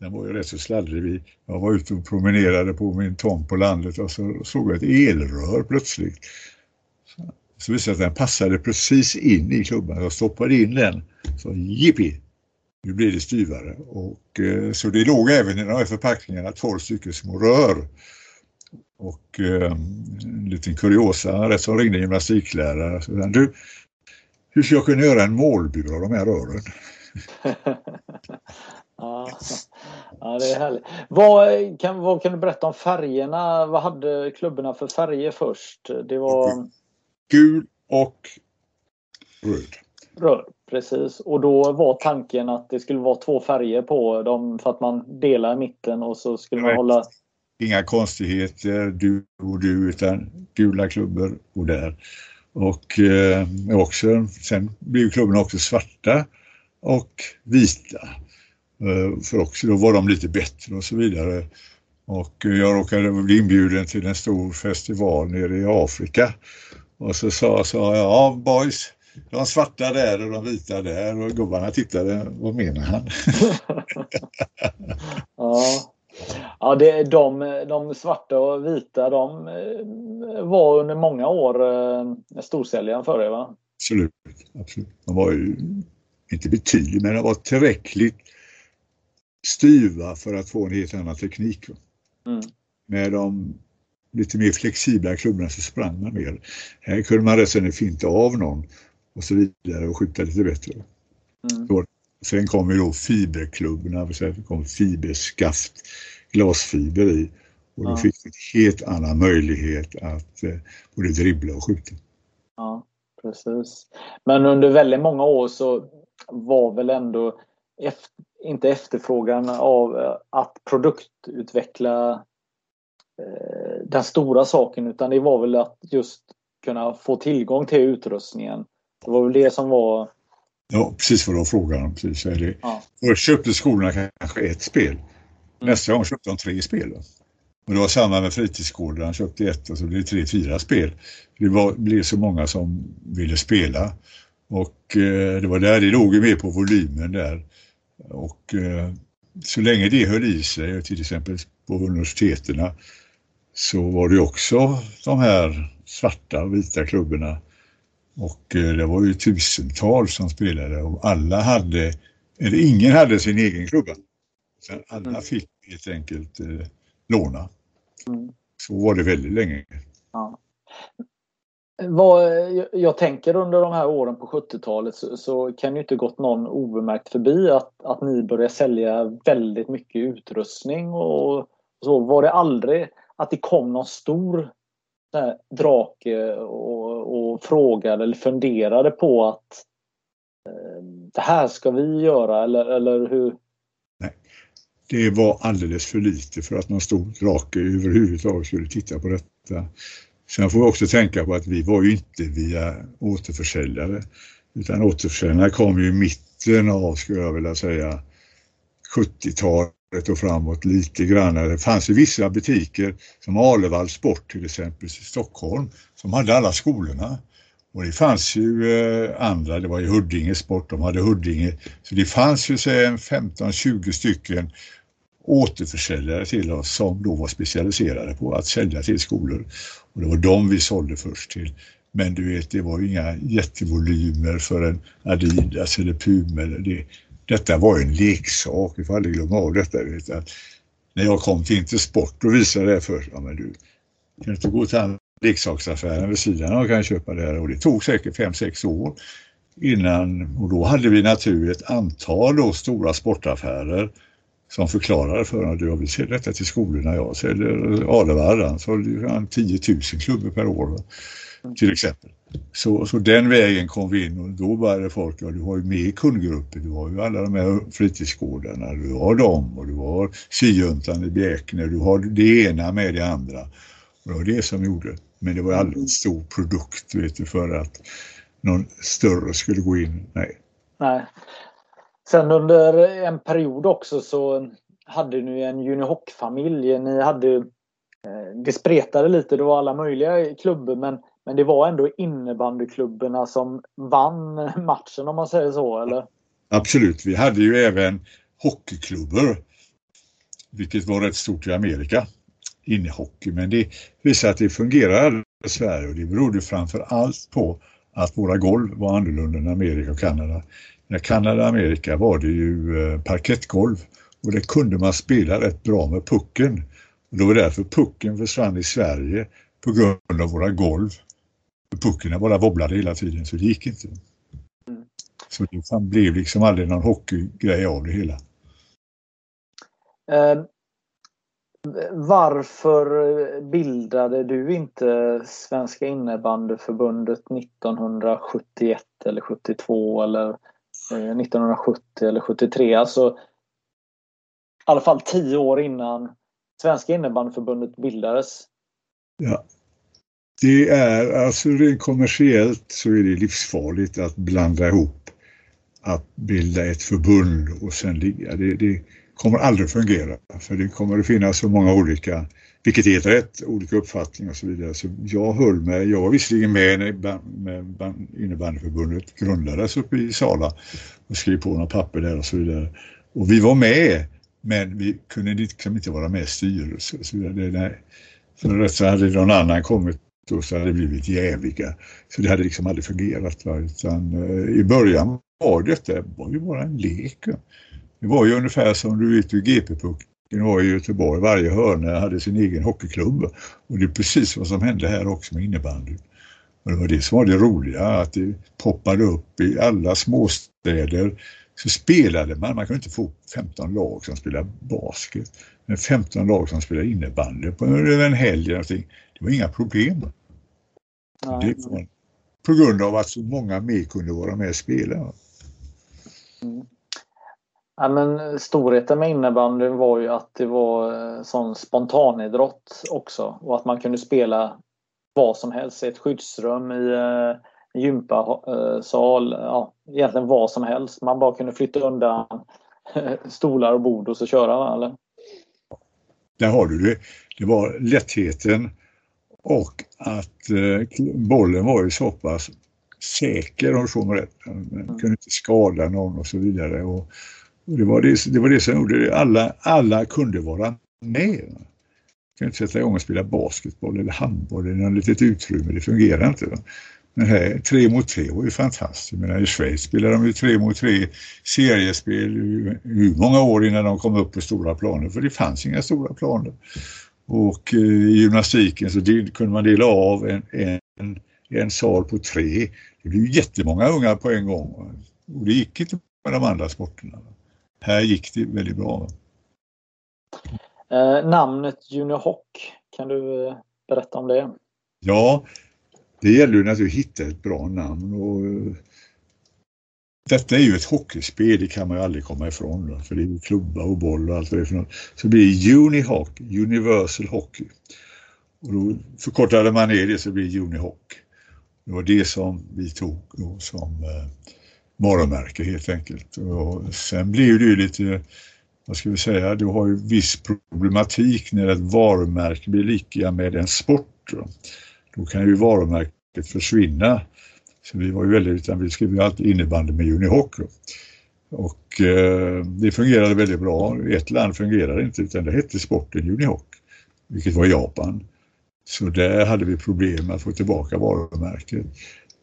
Den var ju rätt så sladdrig. Jag var ute och promenerade på min tomt på landet och så såg jag ett elrör plötsligt. Så visade att den passade precis in i klubban. Jag stoppade in den. Så jippi, nu blir det styvare. Och, eh, så det låg även i de här förpackningarna 12 stycken små rör. Och eh, en liten kuriosa, rätt som ringde gymnastiklärare. Så, du, hur ska jag kunna göra en målbur av de här rören? ja, ja, det är härligt. Vad kan, vad kan du berätta om färgerna? Vad hade klubborna för färger först? Det var... Gul och röd. Röd, precis. Och då var tanken att det skulle vara två färger på dem för att man delar i mitten och så skulle man hålla... Inga konstigheter, du och du, utan gula klubbor och där. Och eh, också, sen blev klubborna också svarta och vita. Eh, för också då var de lite bättre och så vidare. Och jag råkade bli inbjuden till en stor festival nere i Afrika. Och så sa, sa jag, ja boys, de svarta där och de vita där och gubbarna tittade, vad menar han? ja, ja det, de, de svarta och vita de eh, var under många år eh, storsäljaren för er va? Absolut, absolut. De var ju inte betydligt men de var tillräckligt styva för att få en helt annan teknik. Mm. Med de lite mer flexibla klubborna så sprang man mer. Här kunde man rätt finta av någon och så vidare och skjuta lite bättre. Mm. sen kom ju då fiberklubborna, det kom fiberskaft, glasfiber i och då ja. fick du en helt annan möjlighet att eh, både dribbla och skjuta. Ja, precis. Men under väldigt många år så var väl ändå efter, inte efterfrågan av eh, att produktutveckla den stora saken utan det var väl att just kunna få tillgång till utrustningen det var väl det som var... Ja, precis vad du har frågan. Precis, är det. Ja. Först köpte skolorna kanske ett spel. Mm. Nästa gång köpte de tre spel. Och det var samma med fritidsgården. Han köpte ett och så blev det tre, fyra spel. Det var, blev så många som ville spela. Och eh, det var där det låg mer på volymen där. Och eh, så länge det höll i sig, till exempel på universiteten, så var det också de här svarta och vita klubborna och eh, det var ju tusentals som spelade och alla hade, eller ingen hade sin egen klubba. Så alla mm. fick helt enkelt eh, låna. Mm. Så var det väldigt länge. Ja. Vad, jag tänker under de här åren på 70-talet så, så, kan det inte gått någon obemärkt förbi att, att ni började sälja väldigt mycket utrustning och så. Var det aldrig att det kom någon stor drake och, och frågade eller funderade på att eh, det här ska vi göra eller, eller hur? Nej, det var alldeles för lite för att någon stor drake överhuvudtaget skulle titta på detta. Sen får vi också tänka på att vi var ju inte via återförsäljare utan återförsäljarna kom ju i mitten av, skulle jag vilja säga, 70-talet och framåt lite grann. Det fanns ju vissa butiker som Alevall Sport till exempel i Stockholm som hade alla skolorna. Och det fanns ju eh, andra, det var ju Huddinge Sport, de hade Huddinge. Så det fanns ju 15-20 stycken återförsäljare till oss som då var specialiserade på att sälja till skolor. Och det var de vi sålde först till. Men du vet, det var ju inga jättevolymer för en Adidas eller Puma. Eller det, detta var en leksak, vi får aldrig glömma av detta. Vet att när jag kom till Intersport och visade det för ja men du kan inte gå till leksaksaffären vid sidan och kan köpa det här och det tog säkert 5-6 år innan och då hade vi naturligt ett antal då stora sportaffärer som förklarade för honom att har vill sett detta till skolorna. Jag säljer Alevall, han sålde 10 000 klubbor per år till exempel. Så, så den vägen kom vi in och då började folk, ja du har ju med kundgrupper, du har ju alla de här fritidsgårdarna, du har dem och du har syjuntan i Bjäkne, du har det ena med det andra. Och det var det som gjorde. Men det var aldrig en stor produkt vet du, för att någon större skulle gå in. Nej. Nej. Sen under en period också så hade ni en juniorhockeyfamilj. Ni hade, eh, det spretade lite, det var alla möjliga klubbor men men det var ändå innebandyklubborna som vann matchen om man säger så, eller? Absolut, vi hade ju även hockeyklubbor, vilket var rätt stort i Amerika, innehockey. Men det visade att det fungerade i Sverige och det berodde framför allt på att våra golv var annorlunda än Amerika och Kanada. När Kanada och Amerika var det ju eh, parkettgolv och det kunde man spela rätt bra med pucken. Och det var därför pucken försvann i Sverige på grund av våra golv. Puckarna bara wobblade hela tiden så det gick inte. Mm. Så det blev liksom aldrig någon hockeygrej av det hela. Eh, varför bildade du inte Svenska innebandyförbundet 1971 eller 72 eller 1970 eh, eller 73? Alltså i alla fall tio år innan Svenska innebandyförbundet bildades. Ja. Det är alltså rent kommersiellt så är det livsfarligt att blanda ihop att bilda ett förbund och sen ligga. Det, det kommer aldrig fungera för det kommer att finnas så många olika, vilket är rätt, olika uppfattningar och så vidare. Så jag höll med, jag var visserligen med när innebandyförbundet grundades uppe i Sala och skrev på några papper där och så vidare. Och vi var med men vi kunde liksom inte vara med i styrelsen så. Nej. För rätt så hade någon annan kommit och så hade det blivit jäviga. Så det hade liksom aldrig fungerat. Va? Utan, eh, I början var detta det var ju bara en lek. Det var ju ungefär som du vet hur GP-pucken var i Göteborg. Varje hörna hade sin egen hockeyklubb. Och det är precis vad som hände här också med innebandy. Och det var det som var det roliga, att det poppade upp i alla småstäder så spelade man, man kunde inte få 15 lag som spelade basket, men 15 lag som spelade innebandy på en helg eller någonting. Det var inga problem. Det var på grund av att så många mer kunde vara med och spela. Mm. Ja, men storheten med innebandy var ju att det var eh, sån spontanidrott också och att man kunde spela vad som helst i ett skyddsrum i eh, gympasal, ja, egentligen vad som helst. Man bara kunde flytta undan stolar och bord och så köra. Eller? Där har du det. Det var lättheten och att eh, bollen var ju så pass säker om så rätt. Man kunde inte skada någon och så vidare. Och, och det, var det, det var det som gjorde det. Alla, alla kunde vara med. Man kunde inte sätta igång och spela basketboll eller handboll i något litet utrymme. Det fungerar inte. Men här tre mot tre var ju fantastiskt. Men I Schweiz spelade de ju tre mot tre seriespel hur många år innan de kom upp på stora planer för det fanns inga stora planer. Och eh, i gymnastiken så del, kunde man dela av en, en, en sal på tre. Det blev jättemånga unga på en gång. Och det gick inte med de andra sporterna. Här gick det väldigt bra. Eh, namnet Junior Hock, kan du eh, berätta om det? Ja, det gäller ju naturligtvis att hitta ett bra namn. Och eh, detta är ju ett hockeyspel, det kan man ju aldrig komma ifrån. Då, för det är ju klubba och boll och allt vad det är för något. Så det blir Unihoc, Universal Hockey. Och då förkortade man ner det så blir det Unihoc. Det var det som vi tog då som eh, varumärke helt enkelt. Och sen blir det ju lite, vad ska vi säga, du har ju viss problematik när ett varumärke blir lika med en sport. Då då kan ju varumärket försvinna. Så vi var ju väldigt, utan vi skrev ju alltid innebandy med Unihockey. Och eh, det fungerade väldigt bra. Ett land fungerade inte utan det hette sporten Unihockey, vilket var Japan. Så där hade vi problem att få tillbaka varumärket.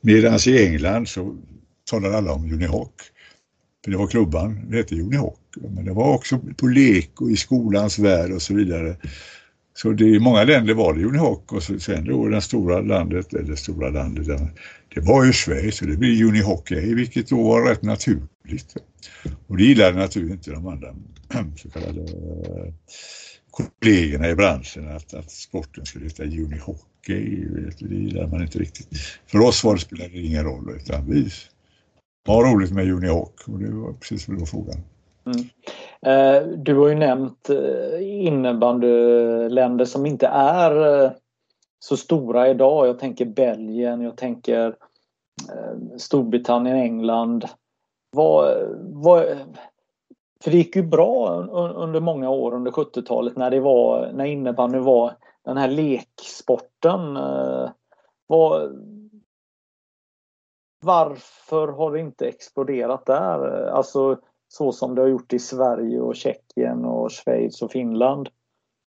Medan i England så talade alla om Unihockey. För det var klubban, det hette Unihockey. Men det var också på lek och i skolans värld och så vidare. Så det, i många länder var det Unihoc och så, sen då det stora landet, eller stora landet, det var ju Schweiz och det blir Unihockey vilket då var rätt naturligt. Och det gillade naturligtvis inte de andra så kallade eh, kollegorna i branschen att, att sporten skulle heta Unihockey. Det gillade man inte riktigt. För oss var det, spelade det ingen roll utan vi har roligt med Unihoc och det var precis vad det var frågan. Mm. Eh, du har ju nämnt eh, innebandyländer som inte är eh, så stora idag. Jag tänker Belgien, jag tänker Storbritannien, England. Vad, vad, för det gick ju bra under många år under 70-talet när det var när innebandy var den här leksporten. Vad, varför har det inte exploderat där? Alltså så som det har gjort i Sverige och Tjeckien och Schweiz och Finland?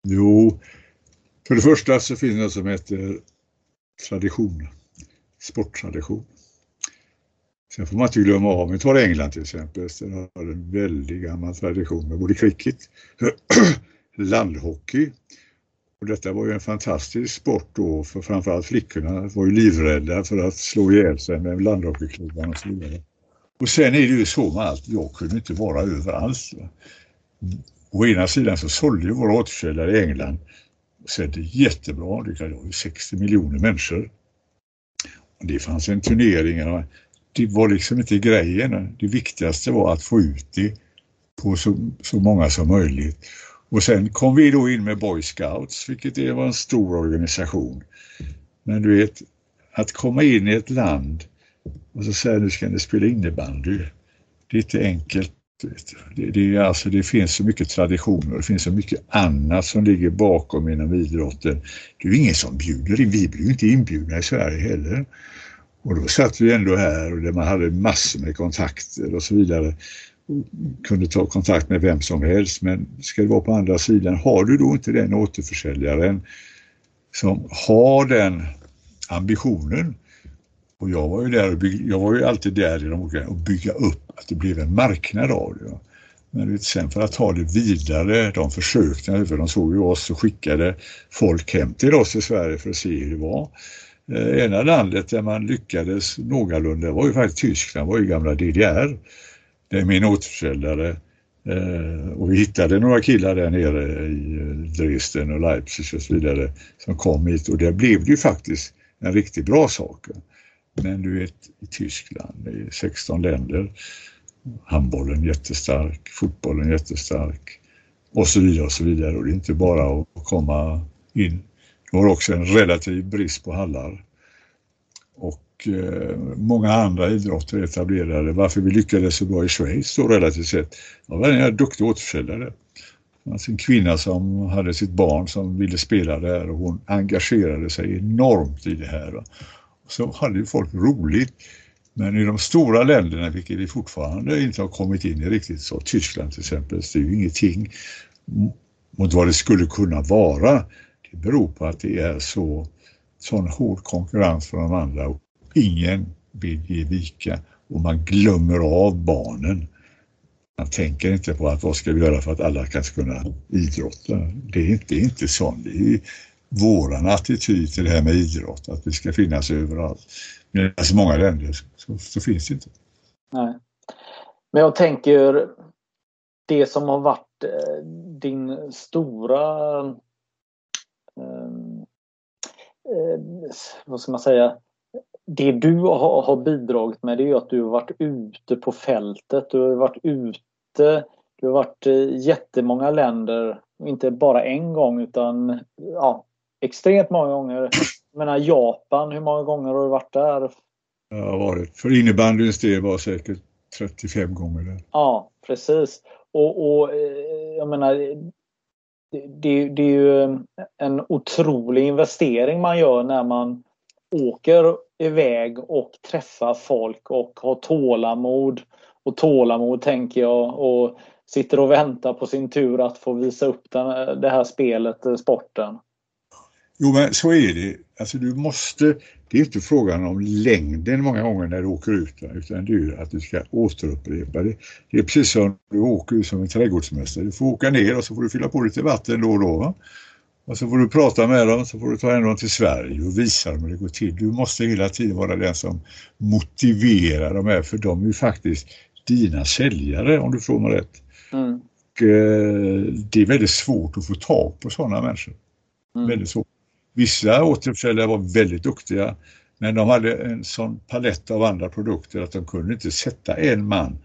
Jo, för det första så finns det något som heter tradition, sporttradition. Sen får man inte glömma av, vi tar England till exempel, den har en väldigt gammal tradition med både cricket, landhockey Och detta var ju en fantastisk sport då för framförallt flickorna var ju livrädda för att slå ihjäl sig med landhockeyklubban och så vidare. Och sen är det ju så med allt, jag kunde inte vara överallt. Å ena sidan så sålde ju våra återförsäljare i England så det jättebra, det var ju 60 miljoner människor. Det fanns en turnering, det var liksom inte grejen. Det viktigaste var att få ut det på så, så många som möjligt. Och sen kom vi då in med Boy Scouts, vilket var en stor organisation. Men du vet, att komma in i ett land och så säger jag nu ska ni spela innebandy. Det är inte enkelt. Det, det, alltså, det finns så mycket traditioner, det finns så mycket annat som ligger bakom inom idrotten. Det är ju ingen som bjuder in, vi blir ju inte inbjudna i Sverige heller. Och då satt vi ändå här och där man hade massor med kontakter och så vidare. Kunde ta kontakt med vem som helst men ska det vara på andra sidan, har du då inte den återförsäljaren som har den ambitionen och jag var ju där och bygg, jag var ju alltid där i de olika och bygga upp att det blev en marknad av det. Men sen för att ta det vidare, de försökte, för de såg ju oss och skickade folk hem till oss i Sverige för att se hur det var. Eh, ena landet där man lyckades någorlunda var ju faktiskt Tyskland, var ju gamla DDR. Det är min återförsäljare eh, och vi hittade några killar där nere i eh, Dresden och Leipzig och så vidare som kom hit och där blev det ju faktiskt en riktigt bra sak. Men du vet i Tyskland, i 16 länder, handbollen jättestark, fotbollen jättestark och så vidare och så vidare och det är inte bara att komma in Du har också en relativ brist på hallar. Och eh, många andra idrotter är etablerade. Varför vi lyckades så bra i Schweiz då relativt sett. Det var en duktig återförsäljare. Alltså en kvinna som hade sitt barn som ville spela där och hon engagerade sig enormt i det här. Va? Så hade ju folk roligt. Men i de stora länderna, vilket vi fortfarande inte har kommit in i riktigt så, Tyskland till exempel, det är ju ingenting mot vad det skulle kunna vara. Det beror på att det är så sån hård konkurrens från de andra och ingen vill ge vika och man glömmer av barnen. Man tänker inte på att vad ska vi göra för att alla ska kunna idrotta. Det är inte, inte sånt. Det är våran attityd till det här med idrott, att det ska finnas överallt. Medan i många länder så, så finns det inte. Nej. Men jag tänker det som har varit eh, din stora eh, eh, vad ska man säga, det du har, har bidragit med det är att du har varit ute på fältet. Du har varit ute, du har varit i jättemånga länder, inte bara en gång utan ja, extremt många gånger. Jag menar Japan, hur många gånger har du varit där? Jag har varit, för innebandyns del var säkert 35 gånger där. Ja, precis. Och, och eh, jag menar, det, det, är ju en otrolig investering man gör när man åker iväg och träffar folk och har tålamod. Och tålamod tänker jag och sitter och väntar på sin tur att få visa upp den, det här spelet, eh, sporten. Jo men så är det. Alltså du måste, det är inte frågan om längden många gånger när du åker ut utan det är att du ska återupprepa det. Det är precis som du åker som en trädgårdsmästare. Du får åka ner och så får du fylla på lite vatten då och då. Va? Och så får du prata med dem, så får du ta hem dem till Sverige och visa dem hur det går till. Du måste hela tiden vara den som motiverar dem här för de är ju faktiskt dina säljare om du får mig rätt. Mm. Och, eh, det är väldigt svårt att få tag på sådana människor. Mm. Väldigt svårt. Vissa återförsäljare var väldigt duktiga men de hade en sån palett av andra produkter att de kunde inte sätta en man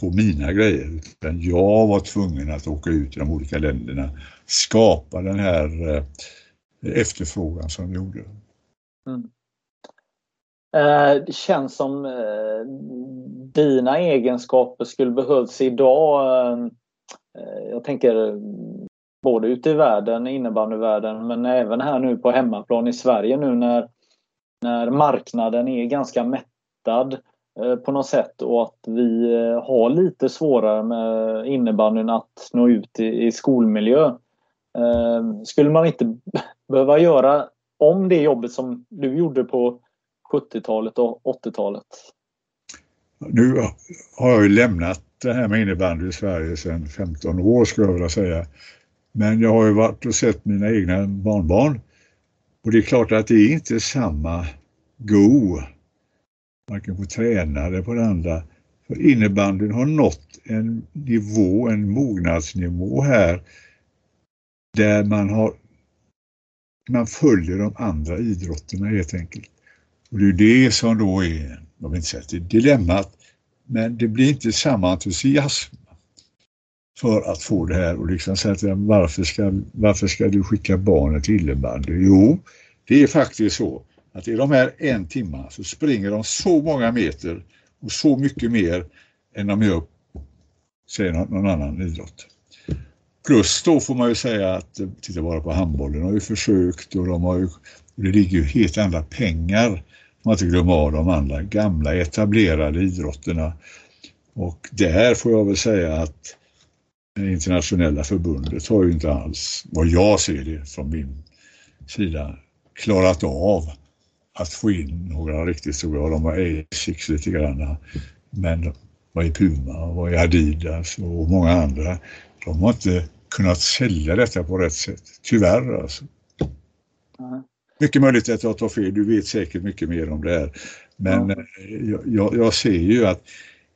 på mina grejer utan jag var tvungen att åka ut i de olika länderna, skapa den här eh, efterfrågan som vi gjorde. Mm. Eh, det känns som eh, dina egenskaper skulle behövas idag. Eh, eh, jag tänker både ute i världen, innebandyvärlden, men även här nu på hemmaplan i Sverige nu när, när marknaden är ganska mättad eh, på något sätt och att vi eh, har lite svårare med innebandyn att nå ut i, i skolmiljö. Eh, skulle man inte behöva göra om det jobbet som du gjorde på 70-talet och 80-talet? Nu har jag ju lämnat det här med innebandy i Sverige sedan 15 år skulle jag vilja säga. Men jag har ju varit och sett mina egna barnbarn och det är klart att det är inte samma go, varken på tränare på det andra. För innebandyn har nått en nivå, en mognadsnivå här där man har man följer de andra idrotterna helt enkelt. Och det är det som då är, jag vill inte säga att det är dilemmat, men det blir inte samma entusiasm för att få det här och liksom säga att varför ska, varför ska du skicka barnet till innebandy? Jo, det är faktiskt så att i de här en timma så springer de så många meter och så mycket mer än de gör, säger någon, annan idrott. Plus då får man ju säga att, titta bara på handbollen, har ju försökt och de har ju, det ligger ju helt andra pengar, man inte glömma av de andra gamla etablerade idrotterna. Och där får jag väl säga att internationella förbundet har ju inte alls, vad jag ser det från min sida, klarat av att få in några riktigt stora. De var Asics lite grann, men var i Puma, var i Adidas och många andra. De har inte kunnat sälja detta på rätt sätt, tyvärr alltså. Mm. Mycket möjligt att jag tar fel, du vet säkert mycket mer om det här. Men mm. jag, jag, ser ju att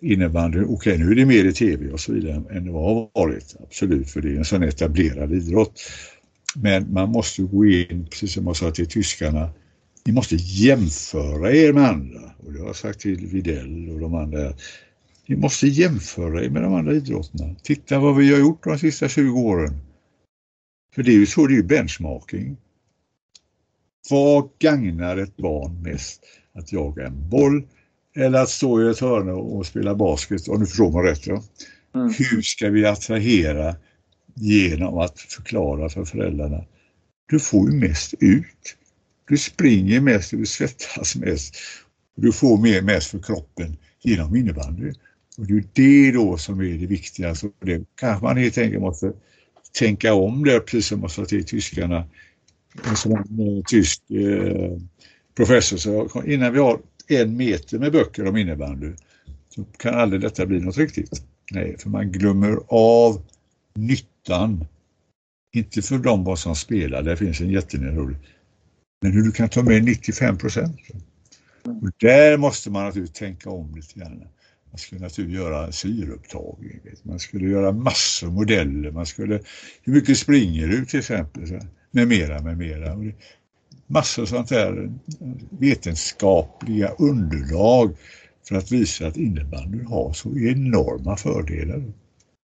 innebandy, okej okay, nu är det mer i tv och så vidare än det har varit, absolut, för det är en sån etablerad idrott. Men man måste gå in, precis som jag sa till tyskarna, ni måste jämföra er med andra. Och det har jag sagt till Videll och de andra. Ni måste jämföra er med de andra idrotterna. Titta vad vi har gjort de sista 20 åren. För det är ju så, det är ju benchmarking. Vad gagnar ett barn mest? Att jaga en boll eller att stå i ett hörn och spela basket, om du förstår mig rätt. Ja? Mm. Hur ska vi attrahera genom att förklara för föräldrarna? Du får ju mest ut. Du springer mest, du svettas mest. Du får mer mest för kroppen genom innebandy. Och det är det då som är det viktigaste. Det kanske man helt enkelt måste tänka om det, precis som jag sa till tyskarna. Som en eh, tysk eh, professor så innan vi har en meter med böcker om innebandy så kan aldrig detta bli något riktigt. Nej, för man glömmer av nyttan. Inte för dem vad som spelar, där finns en jätterolig. Men hur du kan ta med 95 procent. Och där måste man naturligtvis tänka om lite grann. Man skulle naturligtvis göra syreupptagning, man skulle göra massor modeller, man skulle, hur mycket springer du till exempel, med mera, med mera. Och det, massor sånt där vetenskapliga underlag för att visa att innebandy har så enorma fördelar.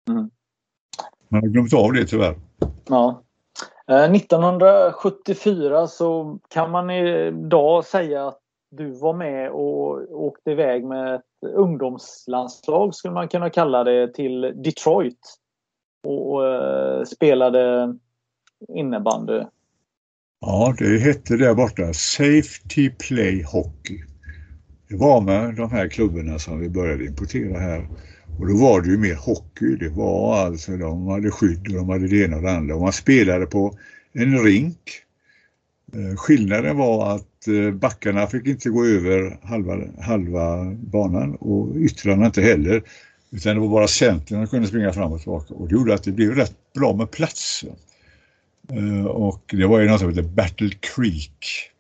Mm. Man har glömt av det tyvärr. Ja. 1974 eh, så kan man idag säga att du var med och åkte iväg med ett ungdomslandslag skulle man kunna kalla det till Detroit. Och eh, spelade innebandy. Ja, det hette där borta Safety Play Hockey. Det var med de här klubborna som vi började importera här. Och då var det ju mer hockey. Det var alltså, de hade skydd och de hade det ena och det andra. Och man spelade på en rink. Eh, skillnaden var att eh, backarna fick inte gå över halva, halva banan och yttrarna inte heller. Utan det var bara centern som kunde springa fram och tillbaka. Och det gjorde att det blev rätt bra med plats. Eh, och det var ju något som hette Battle Creek.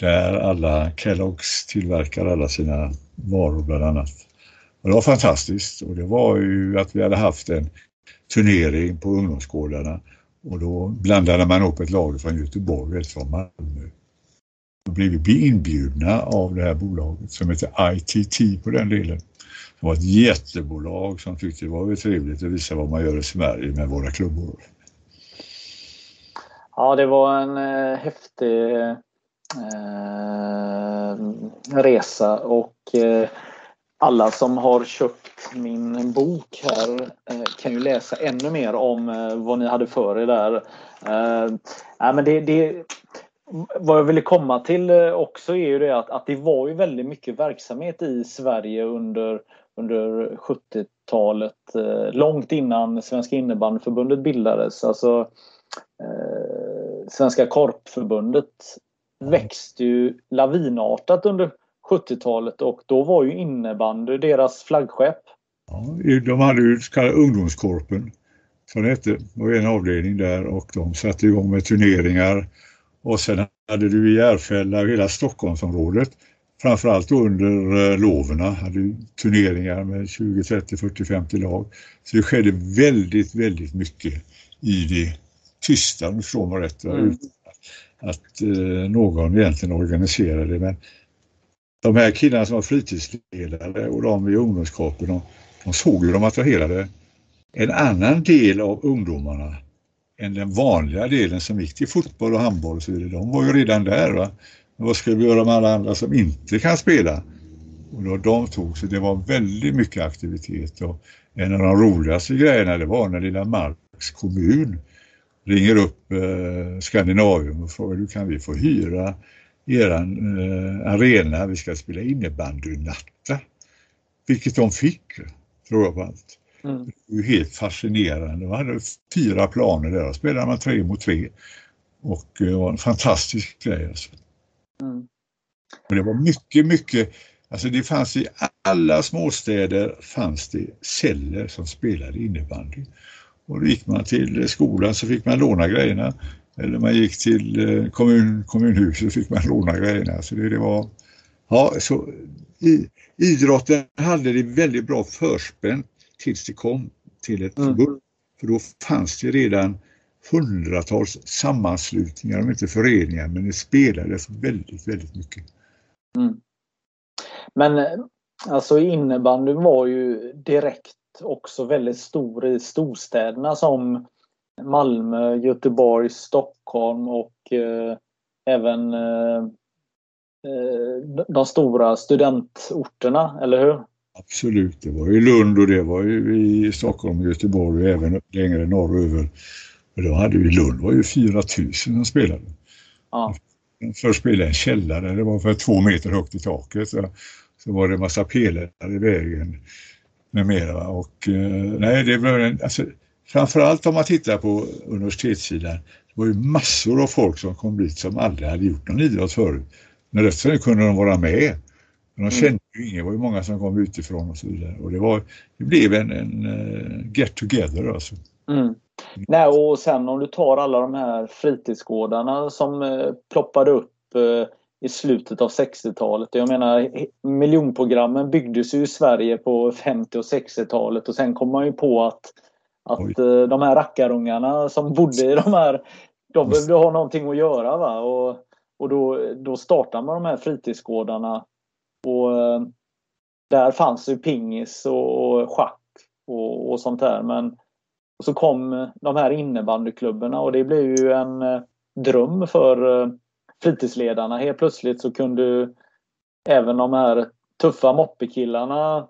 Där alla Kelloggs tillverkade alla sina varor bland annat. Och det var fantastiskt och det var ju att vi hade haft en turnering på ungdomsgårdarna och då blandade man upp ett lag från Göteborg och ett från Malmö. Då blev vi inbjudna av det här bolaget som heter ITT på den delen. Det var ett jättebolag som tyckte det var trevligt att visa vad man gör i Sverige med våra klubbor. Ja, det var en eh, häftig eh, resa och eh, alla som har köpt min bok här eh, kan ju läsa ännu mer om eh, vad ni hade för er där. Eh, men det, det, vad jag ville komma till eh, också är ju det att, att det var ju väldigt mycket verksamhet i Sverige under, under 70-talet. Eh, långt innan Svenska innebandyförbundet bildades. Alltså, eh, Svenska korpförbundet växte ju lavinartat under 70-talet och då var ju innebandy deras flaggskepp. Ja, de hade ju så kallade ungdomskorpen som det hette, var en avdelning där och de satte igång med turneringar. Och sen hade du i Järfälla hela Stockholmsområdet, framförallt under eh, loverna, hade turneringar med 20, 30, 40, 50 lag. Så det skedde väldigt, väldigt mycket i det du förstår mig rätt. Mm. Att eh, någon egentligen organiserade men de här killarna som var fritidsledare och de i ungdomskåpen, de, de såg ju de attraherade en annan del av ungdomarna än den vanliga delen som gick till fotboll och handboll och så vidare. De var ju redan där. Va? Men vad ska vi göra med alla andra som inte kan spela? Och då de tog så det var väldigt mycket aktivitet och en av de roligaste grejerna det var när lilla Marks kommun ringer upp eh, Skandinavium och frågar hur kan vi få hyra eran eh, arena, vi ska spela innebandynatta. Vilket de fick, tror jag på allt. Mm. Det var helt fascinerande. Man hade fyra planer där och spelade man tre mot tre. Och det var en fantastisk grej. Alltså. Mm. Och det var mycket, mycket, alltså det fanns i alla småstäder fanns det celler som spelade innebandy. Och då gick man till skolan så fick man låna grejerna. Eller man gick till eh, kommun, kommunhuset så fick man låna grejerna. Så det, det var, ja, så i, idrotten hade det väldigt bra förspänt tills det kom till ett mm. förbund. För då fanns det redan hundratals sammanslutningar, om inte föreningar, men det spelades väldigt, väldigt mycket. Mm. Men eh, alltså innebandyn var ju direkt också väldigt stor i storstäderna som Malmö, Göteborg, Stockholm och eh, även eh, eh, de stora studentorterna, eller hur? Absolut, det var ju Lund och det var ju i Stockholm och Göteborg och även längre norröver. Och då hade vi Lund var ju 4000 som spelade. Ja. Först spelade jag i en källare, det var för två meter högt i taket. Så, så var det en massa pelare i vägen med mera. Och, eh, nej, det var en, alltså, framförallt om man tittar på universitetssidan, det var ju massor av folk som kom dit som aldrig hade gjort någon idrott förut. Men resten kunde de vara med. Men de mm. kände ju ingen, det var ju många som kom utifrån och så vidare. Och det, var, det blev en, en uh, get together alltså. Mm. Nej, och sen om du tar alla de här fritidsgårdarna som uh, ploppade upp uh, i slutet av 60-talet. Jag menar miljonprogrammen byggdes ju i Sverige på 50 och 60-talet och sen kom man ju på att, att de här rackarungarna som bodde i de här, de behövde ha någonting att göra. Va? Och, och då, då startade man de här fritidsgårdarna och eh, där fanns ju pingis och schack och, och sånt där. Men så kom de här innebandyklubbarna och det blev ju en eh, dröm för eh, fritidsledarna. Helt plötsligt så kunde även de här tuffa moppekillarna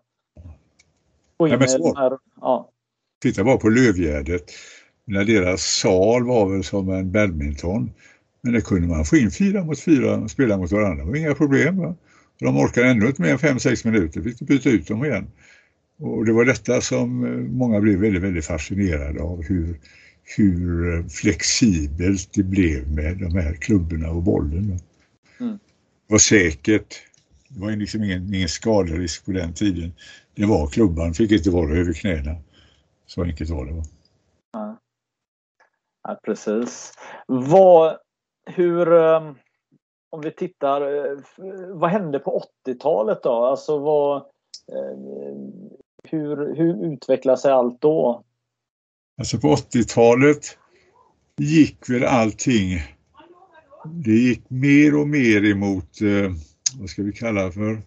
gå in ja, de här, ja. Titta bara på Lövgärdet. När deras sal var väl som en badminton. Men det kunde man få in fyra mot fyra och spela mot varandra. Det var inga problem. Va? De orkade ändå inte mer än 5-6 minuter, fick du byta ut dem igen. Och det var detta som eh, många blev väldigt, väldigt fascinerade av hur, hur flexibelt det blev med de här klubborna och bollen. Mm. Var säkert, det var liksom ingen, ingen skaderisk på den tiden. Det var klubban, fick inte vara över knäna. Så enkelt var det. Va? Ja. ja precis. Vad, hur, um om vi tittar, eh, vad hände på 80-talet då? Alltså vad, eh, hur, hur utvecklade sig allt då? Alltså på 80-talet gick väl allting, det gick mer och mer emot, eh, vad ska vi kalla för,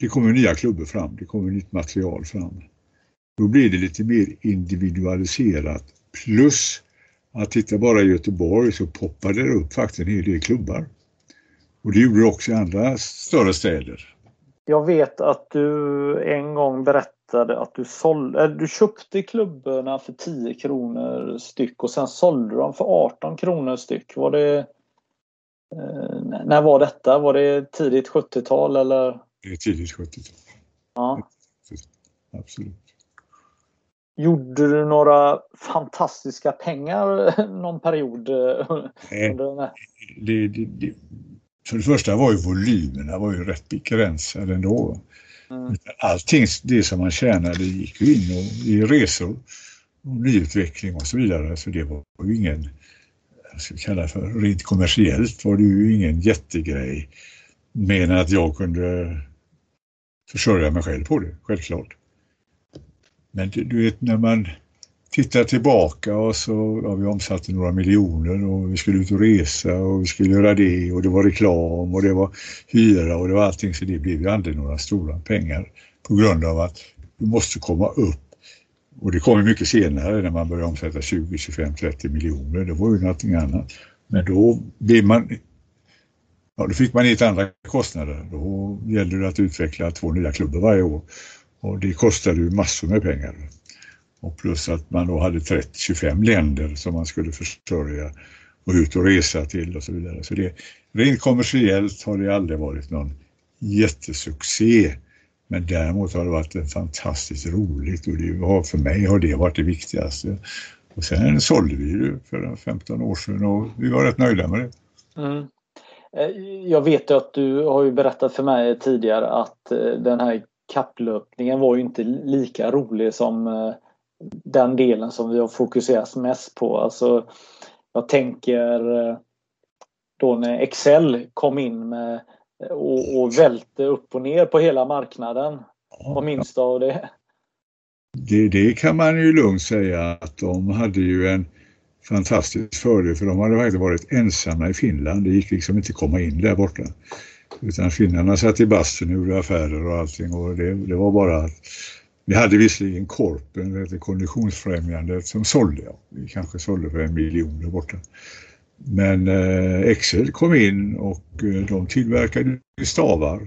det kommer nya klubbor fram, det kommer nytt material fram. Då blir det lite mer individualiserat plus att titta bara i Göteborg så poppade det upp faktiskt en hel del klubbar. Och det gjorde det också i andra större städer. Jag vet att du en gång berättade att du, sålde, du köpte klubborna för 10 kronor styck och sen sålde dem för 18 kronor styck. Var det, eh, när var detta? Var det tidigt 70-tal eller? Det är tidigt 70-tal. Ja. Absolut. Gjorde du några fantastiska pengar någon period? Nej, det, det, det, för det första var ju volymerna var ju rätt begränsade ändå. Mm. Allting det som man tjänade gick ju in och, i resor och nyutveckling och så vidare. Så det var ju ingen, jag ska kalla det för rent kommersiellt var det ju ingen jättegrej. Men att jag kunde försörja mig själv på det, självklart. Men du vet när man tittar tillbaka och så, ja, vi omsatte några miljoner och vi skulle ut och resa och vi skulle göra det och det var reklam och det var hyra och det var allting så det blev ju aldrig några stora pengar på grund av att du måste komma upp och det kom mycket senare när man började omsätta 20, 25, 30 miljoner. Det var ju någonting annat. Men då blev man Ja, då fick man hit andra kostnader. Då gällde det att utveckla två nya klubbar varje år. Och det kostade ju massor med pengar. Och plus att man då hade 30-25 länder som man skulle försörja och ut och resa till och så vidare. Så det, rent kommersiellt har det aldrig varit någon jättesuccé. Men däremot har det varit fantastiskt roligt och det har, för mig har det varit det viktigaste. Och sen sålde vi ju för 15 år sedan och vi var rätt nöjda med det. Mm. Eh, jag vet att du har ju berättat för mig tidigare att eh, den här kapplöpningen var ju inte lika rolig som eh, den delen som vi har fokuserat mest på. Alltså, jag tänker då när Excel kom in med och, och välte upp och ner på hela marknaden. Vad minns du av det? det? Det kan man ju lugnt säga att de hade ju en fantastisk fördel för de hade faktiskt varit ensamma i Finland. Det gick liksom inte att komma in där borta. Utan finnarna satt i bastun och gjorde affärer och allting och det, det var bara att vi hade visserligen Korpen, det hette Konditionsfrämjandet, som sålde. Ja. Vi kanske sålde för en miljon där borta. Men eh, Excel kom in och eh, de tillverkade stavar.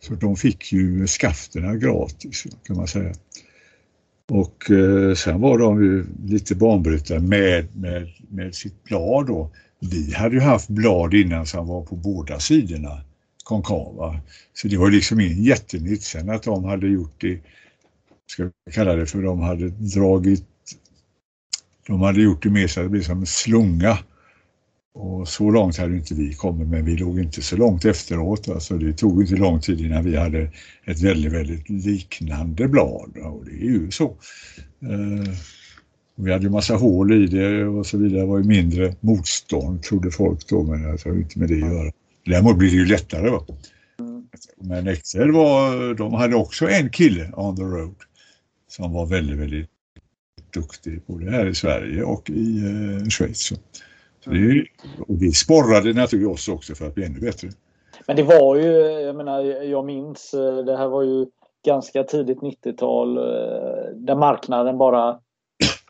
Så de fick ju skafterna gratis kan man säga. Och eh, sen var de ju lite banbrytare med, med, med sitt blad då. Vi hade ju haft blad innan som var på båda sidorna konkava. Så det var liksom inget jättenytt. Sen att de hade gjort det, ska vi kalla det för de hade dragit, de hade gjort det mer så att det blev som en slunga och så långt hade inte vi kommit men vi låg inte så långt efteråt. Alltså det tog inte lång tid innan vi hade ett väldigt, väldigt liknande blad och det är ju så. Eh, vi hade ju massa hål i det och så vidare. Det var ju mindre motstånd trodde folk då men det har inte med det att göra. Däremot blir det ju lättare. Va? Men Excel var, de hade också en kille on the road som var väldigt, väldigt duktig både här i Sverige och i eh, Schweiz. Det, och det sporrade naturligtvis oss också för att bli ännu bättre. Men det var ju, jag menar, jag minns, eh, det här var ju ganska tidigt 90-tal eh, där marknaden bara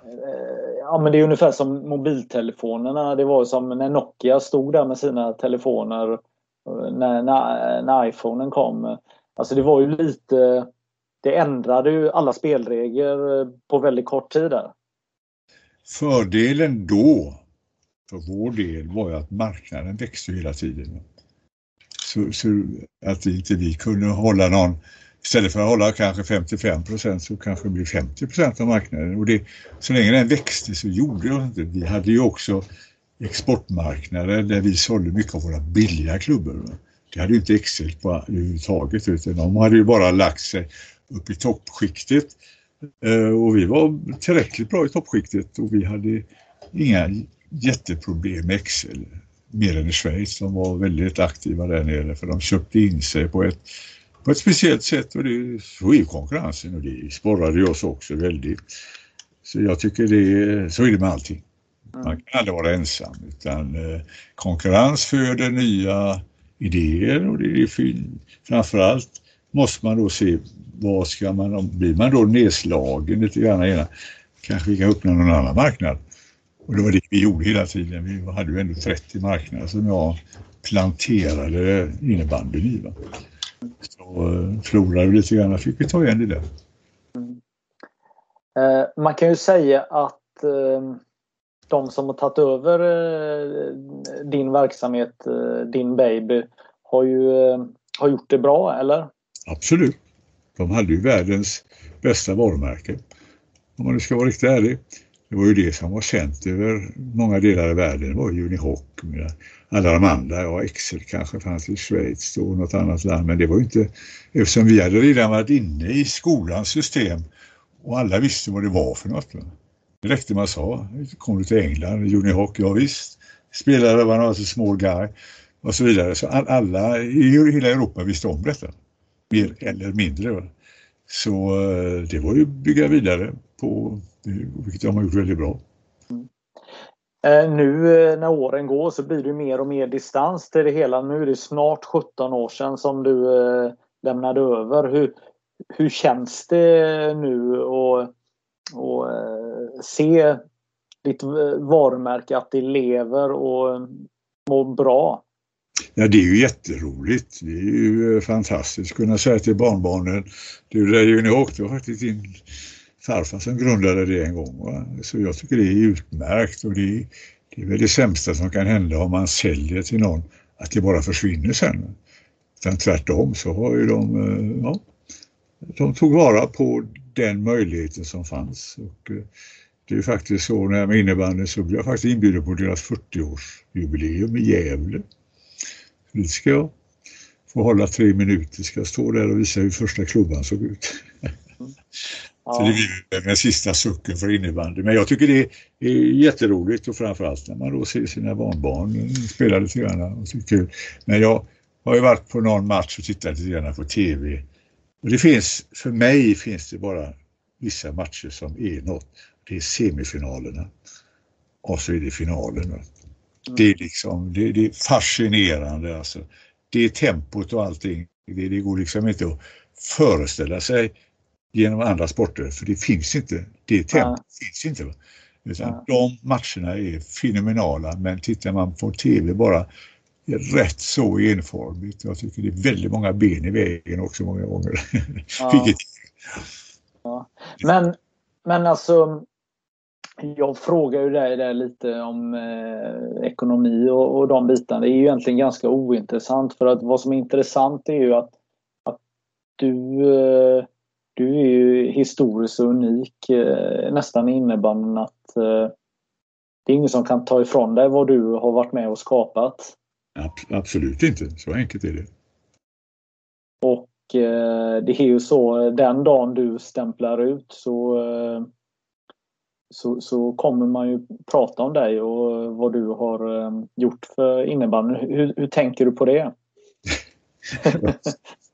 eh, Ja men det är ungefär som mobiltelefonerna. Det var som när Nokia stod där med sina telefoner när, när, när iPhonen kom. Alltså det var ju lite det ändrade ju alla spelregler eh, på väldigt kort tid där. Fördelen då för vår del var ju att marknaden växte hela tiden. Så, så, att inte vi kunde hålla någon, istället för att hålla kanske 55 procent så kanske det blev 50 procent av marknaden. Och det, så länge den växte så gjorde det inte. Vi hade ju också exportmarknader där vi sålde mycket av våra billiga klubbor. Det hade ju inte Excel på överhuvudtaget utan de hade ju bara lagt sig upp i toppskiktet. Eh, och vi var tillräckligt bra i toppskiktet och vi hade inga jätteproblem med Excel. Mer än i Schweiz som var väldigt aktiva där nere för de köpte in sig på ett, på ett speciellt sätt och det, så är konkurrensen och det sporrade oss också väldigt. Så jag tycker det, så är det med allting. Man kan aldrig vara ensam utan eh, konkurrens föder nya idéer och det är. Framförallt måste man då se vad ska man, blir man då nedslagen lite grann ena, kanske vi kan öppna någon annan marknad. Och det var det vi gjorde hela tiden. Vi hade ju ändå 30 marknader som jag planterade innebandyn i. Va? Så eh, förlorade vi lite grann, fick vi ta igen det där. Mm. Eh, man kan ju säga att eh, de som har tagit över eh, din verksamhet, eh, din baby, har ju eh, har gjort det bra, eller? Absolut. De hade ju världens bästa varumärke. Om man nu ska vara riktigt ärlig. Det var ju det som var känt över många delar av världen. Det var Unihoc med alla de andra. Ja, Excel kanske fanns i Schweiz och något annat land. Men det var ju inte, eftersom vi hade redan varit inne i skolans system och alla visste vad det var för något. Det räckte man sa. Kom du till England, Unihoc, ja visst. Spelare var alltså small guy och så vidare. Så alla i hela Europa visste om detta. Mer eller mindre. Så eh, det var ju bygga vidare på, vilket de har gjort väldigt bra. Mm. Eh, nu eh, när åren går så blir det mer och mer distans till det hela. Nu är det snart 17 år sedan som du lämnade över. Hur, hur känns det nu att se ditt varumärke, att det lever och mår bra? Ja, det är ju jätteroligt. Det är ju eh, fantastiskt att kunna säga till barnbarnen, du där ju ni åkte, det var faktiskt din farfar som grundade det en gång. Va? Så jag tycker det är utmärkt och det är, det är väl det sämsta som kan hända om man säljer till någon, att det bara försvinner sen. Utan tvärtom så har ju de, eh, ja, de tog vara på den möjligheten som fanns. Och eh, det är faktiskt så när jag med innebandy så blev jag faktiskt inbjuden på deras 40-årsjubileum i Gävle. Dit ska jag få hålla tre minuter, ska stå där och visa hur första klubban såg ut. Ja. Så det blir den sista sucken för innebandy. Men jag tycker det är jätteroligt och framförallt när man då ser sina barnbarn spela lite grann. Och det är kul. Men jag har ju varit på någon match och tittat lite grann på tv. Och det finns, för mig finns det bara vissa matcher som är något. Det är semifinalerna och så är det finalen. Mm. Det är liksom, det, det, är fascinerande alltså. Det är tempot och allting. Det, det går liksom inte att föreställa sig genom andra sporter för det finns inte. Det tempot ja. finns inte. Utan ja. De matcherna är fenomenala men tittar man på tv bara rätt så enformigt. Jag tycker det är väldigt många ben i vägen också många gånger. Ja. ja. Men, men alltså jag frågar ju dig där lite om eh, ekonomi och, och de bitarna. Det är ju egentligen ganska ointressant för att vad som är intressant är ju att, att du, eh, du är ju historiskt unik eh, nästan i innebandyn att eh, det är ingen som kan ta ifrån dig vad du har varit med och skapat. Absolut inte, så enkelt är det. Och eh, det är ju så, den dagen du stämplar ut så, eh, så, så kommer man ju prata om dig och vad du har eh, gjort för innebandyn. Hur, hur tänker du på det?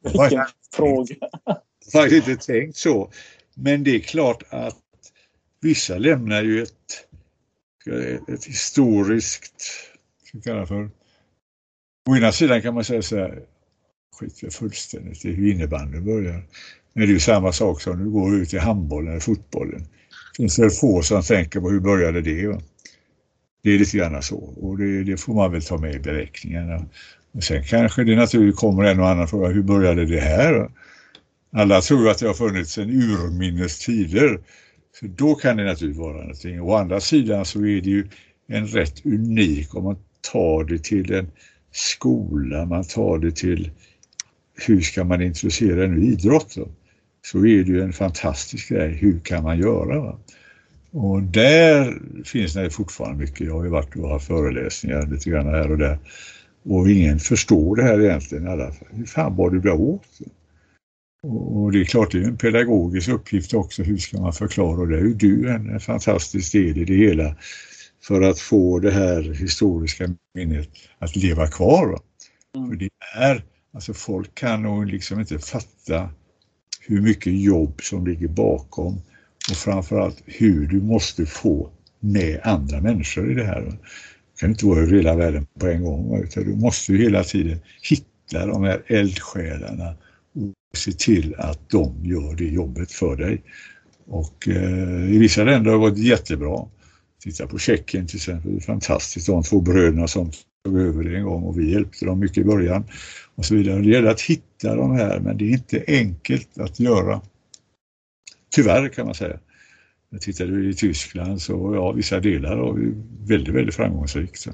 Vilken fråga. Jag har inte tänkt så. Men det är klart att vissa lämnar ju ett, ett historiskt, ska kalla för, Å ena sidan kan man säga så här, skit jag fullständigt i hur innebandyn börjar. Men det är ju samma sak som du går ut i handbollen eller fotbollen. Det finns väl få som tänker på hur började det? Va? Det är lite grann så och det, det, får man väl ta med i beräkningarna. Och sen kanske det naturligtvis kommer en och annan fråga, hur började det här? Alla tror att det har funnits sedan urminnes tider. Så då kan det naturligtvis vara någonting. Å andra sidan så är det ju en rätt unik om man tar det till en skola, man tar det till hur ska man introducera en idrott då? Så är det ju en fantastisk grej, hur kan man göra? Va? Och där finns det fortfarande mycket. Jag har ju varit och haft föreläsningar lite grann här och där. Och ingen förstår det här egentligen alla. Hur fan var det blir åt? Och det är klart det är en pedagogisk uppgift också. Hur ska man förklara det? Hur du en, en fantastisk del i det hela för att få det här historiska minnet att leva kvar. Mm. För det är, alltså folk kan nog liksom inte fatta hur mycket jobb som ligger bakom och framförallt hur du måste få med andra människor i det här. Du kan inte vara över hela världen på en gång utan du måste ju hela tiden hitta de här eldsjälarna och se till att de gör det jobbet för dig. Och eh, i vissa länder har det varit jättebra. Titta på Tjeckien till exempel, det är fantastiskt. De två bröderna som tog över det en gång och vi hjälpte dem mycket i början och så vidare. Det gäller att hitta de här men det är inte enkelt att göra. Tyvärr kan man säga. Jag tittade i Tyskland så ja, vissa delar var väldigt, väldigt framgångsrikt.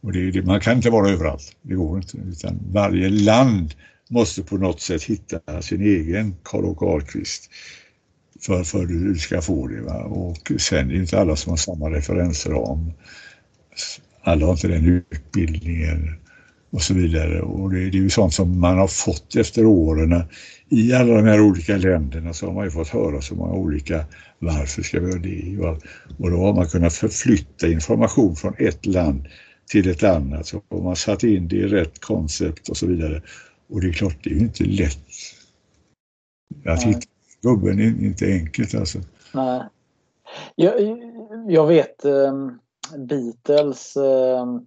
Och det, det, man kan inte vara överallt, det går inte. Utan varje land måste på något sätt hitta sin egen Karl Åke Ahlqvist för, för du ska få det. Va? Och sen är det inte alla som har samma referensram. Alla har inte den utbildningen och så vidare. Och det, det är ju sånt som man har fått efter åren. I alla de här olika länderna så har man ju fått höra så många olika varför ska vi göra det? Och då har man kunnat förflytta information från ett land till ett annat. Så har man satt in det i rätt koncept och så vidare. Och det är klart, det är ju inte lätt. Att hitta gubben är inte enkelt alltså. Nej. Jag, jag vet um, Beatles ehm,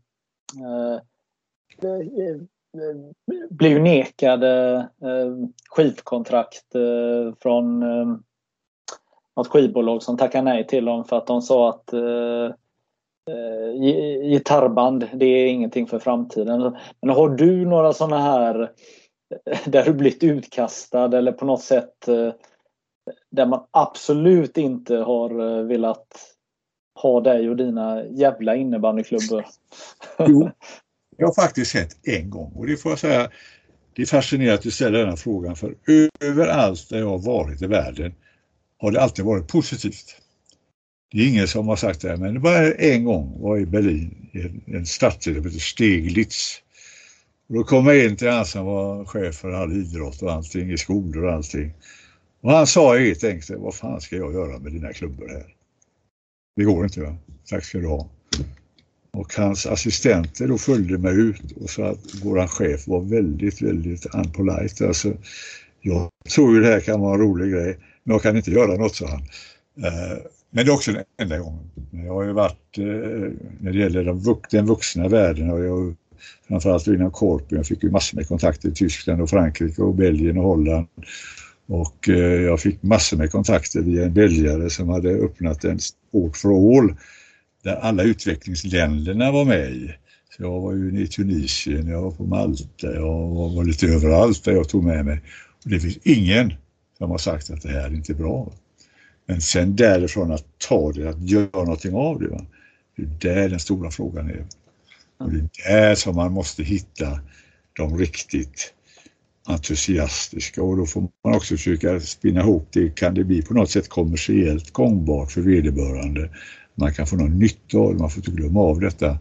eh, eh, eh, blev nekade eh, skivkontrakt eh, från eh, något skivbolag som tackade nej till dem för att de sa att eh, gitarrband det är ingenting för framtiden. Men har du några sådana här där du blivit utkastad eller på något sätt där man absolut inte har velat ha dig och dina jävla innebandyklubbor? Jo, jag har faktiskt sett en gång och det får jag säga, det är fascinerande att du ställer den här frågan för överallt där jag har varit i världen har det alltid varit positivt. Det är ingen som har sagt det, men det var en gång var i Berlin, i en, en stadsdel som heter Steglitz. Och då kom jag in till han som var chef för all idrott och allting i skolor och allting. Och han sa helt enkelt, vad fan ska jag göra med dina klubbor här? Det går inte va? Tack ska du ha. Och hans assistenter då följde mig ut och sa att vår chef var väldigt, väldigt unpolite. Alltså, jag tror ju det här kan vara en rolig grej, men jag kan inte göra något, sa han. Eh, men det är också den enda gången. Jag har ju varit, eh, när det gäller den, den vuxna världen, och jag, framförallt inom Korpen, jag fick ju massor med kontakter i Tyskland och Frankrike och Belgien och Holland. Och eh, jag fick massor med kontakter via en väljare som hade öppnat en Sport for All där alla utvecklingsländerna var med i. Så jag var ju i Tunisien, jag var på Malta, jag var, var lite överallt där jag tog med mig. Och det finns ingen som har sagt att det här är inte bra. Men sen därifrån att ta det, att göra någonting av det. Va? Det är där den stora frågan är. Och det är där som man måste hitta de riktigt entusiastiska och då får man också försöka spinna ihop det. Kan det bli på något sätt kommersiellt gångbart för vederbörande? Man kan få någon nytta av det, man får inte glömma av detta.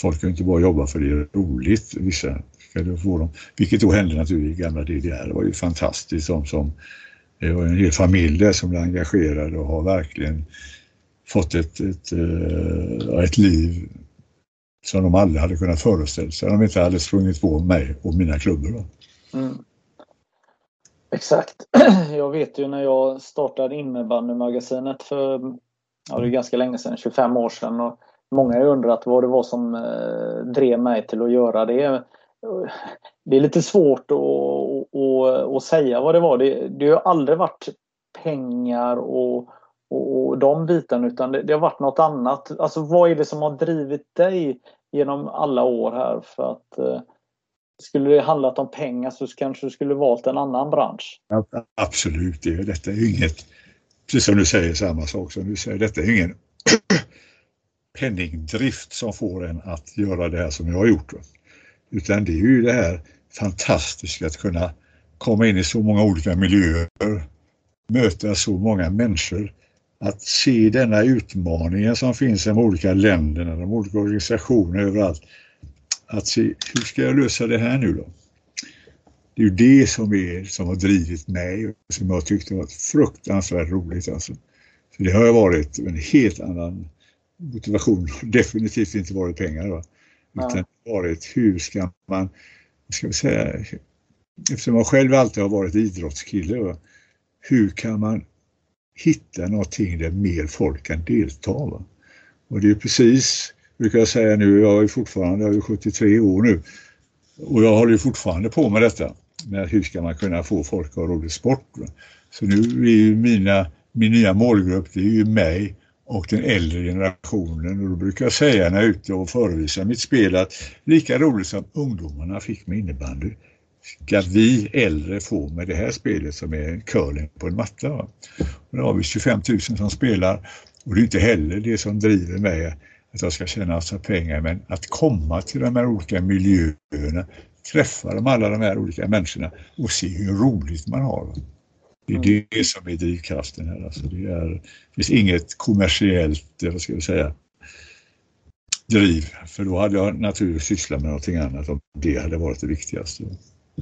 Folk kan inte bara jobba för det är roligt, vissa ska få dem. Vilket då hände naturligtvis i gamla DDR. Det var ju fantastiskt som, som det var en hel familj där som blev engagerade och har verkligen fått ett, ett, eh, ett liv som de aldrig hade kunnat föreställa sig om de inte hade sprungit på mig och mina klubbor. Mm. Exakt. Jag vet ju när jag startade innebandymagasinet för ja, det är ganska länge sedan, 25 år sedan. Och många har undrat vad det var som eh, drev mig till att göra det. Det är lite svårt att, att, att säga vad det var. Det, det har aldrig varit pengar och, och, och de bitarna utan det, det, har varit något annat. Alltså vad är det som har drivit dig genom alla år här för att eh, skulle det handlat om pengar så kanske du skulle valt en annan bransch? Absolut, det, detta är inget, precis som du säger samma sak som du säger, detta är ingen penningdrift som får en att göra det här som jag har gjort. Utan det är ju det här fantastiska att kunna komma in i så många olika miljöer, möta så många människor, att se denna utmaningen som finns i de olika länderna, de olika organisationerna överallt att se hur ska jag lösa det här nu då? Det är ju det som, är, som har drivit mig och som jag tyckte var fruktansvärt roligt. Alltså. Så det har varit en helt annan motivation, definitivt inte varit pengar. Va? Utan ja. varit hur ska man, ska vi säga, eftersom jag själv alltid har varit idrottskille, va? hur kan man hitta någonting där mer folk kan delta? Va? Och det är precis brukar jag säga nu, jag är fortfarande, jag är 73 år nu och jag håller fortfarande på med detta. Med hur ska man kunna få folk att ha rolig sport? Så nu är ju mina, min nya målgrupp, det är ju mig och den äldre generationen och då brukar jag säga när jag är ute och förevisar mitt spel att lika roligt som ungdomarna fick med innebandy ska vi äldre få med det här spelet som är curling på en matta. Och då har vi 25 000 som spelar och det är inte heller det som driver mig att jag ska tjäna massa pengar, men att komma till de här olika miljöerna, träffa de, alla de här olika människorna och se hur roligt man har. Det är mm. det som är drivkraften här. Alltså det, är, det finns inget kommersiellt, vad ska jag säga, driv. För då hade jag naturligtvis sysslat med någonting annat om det hade varit det viktigaste.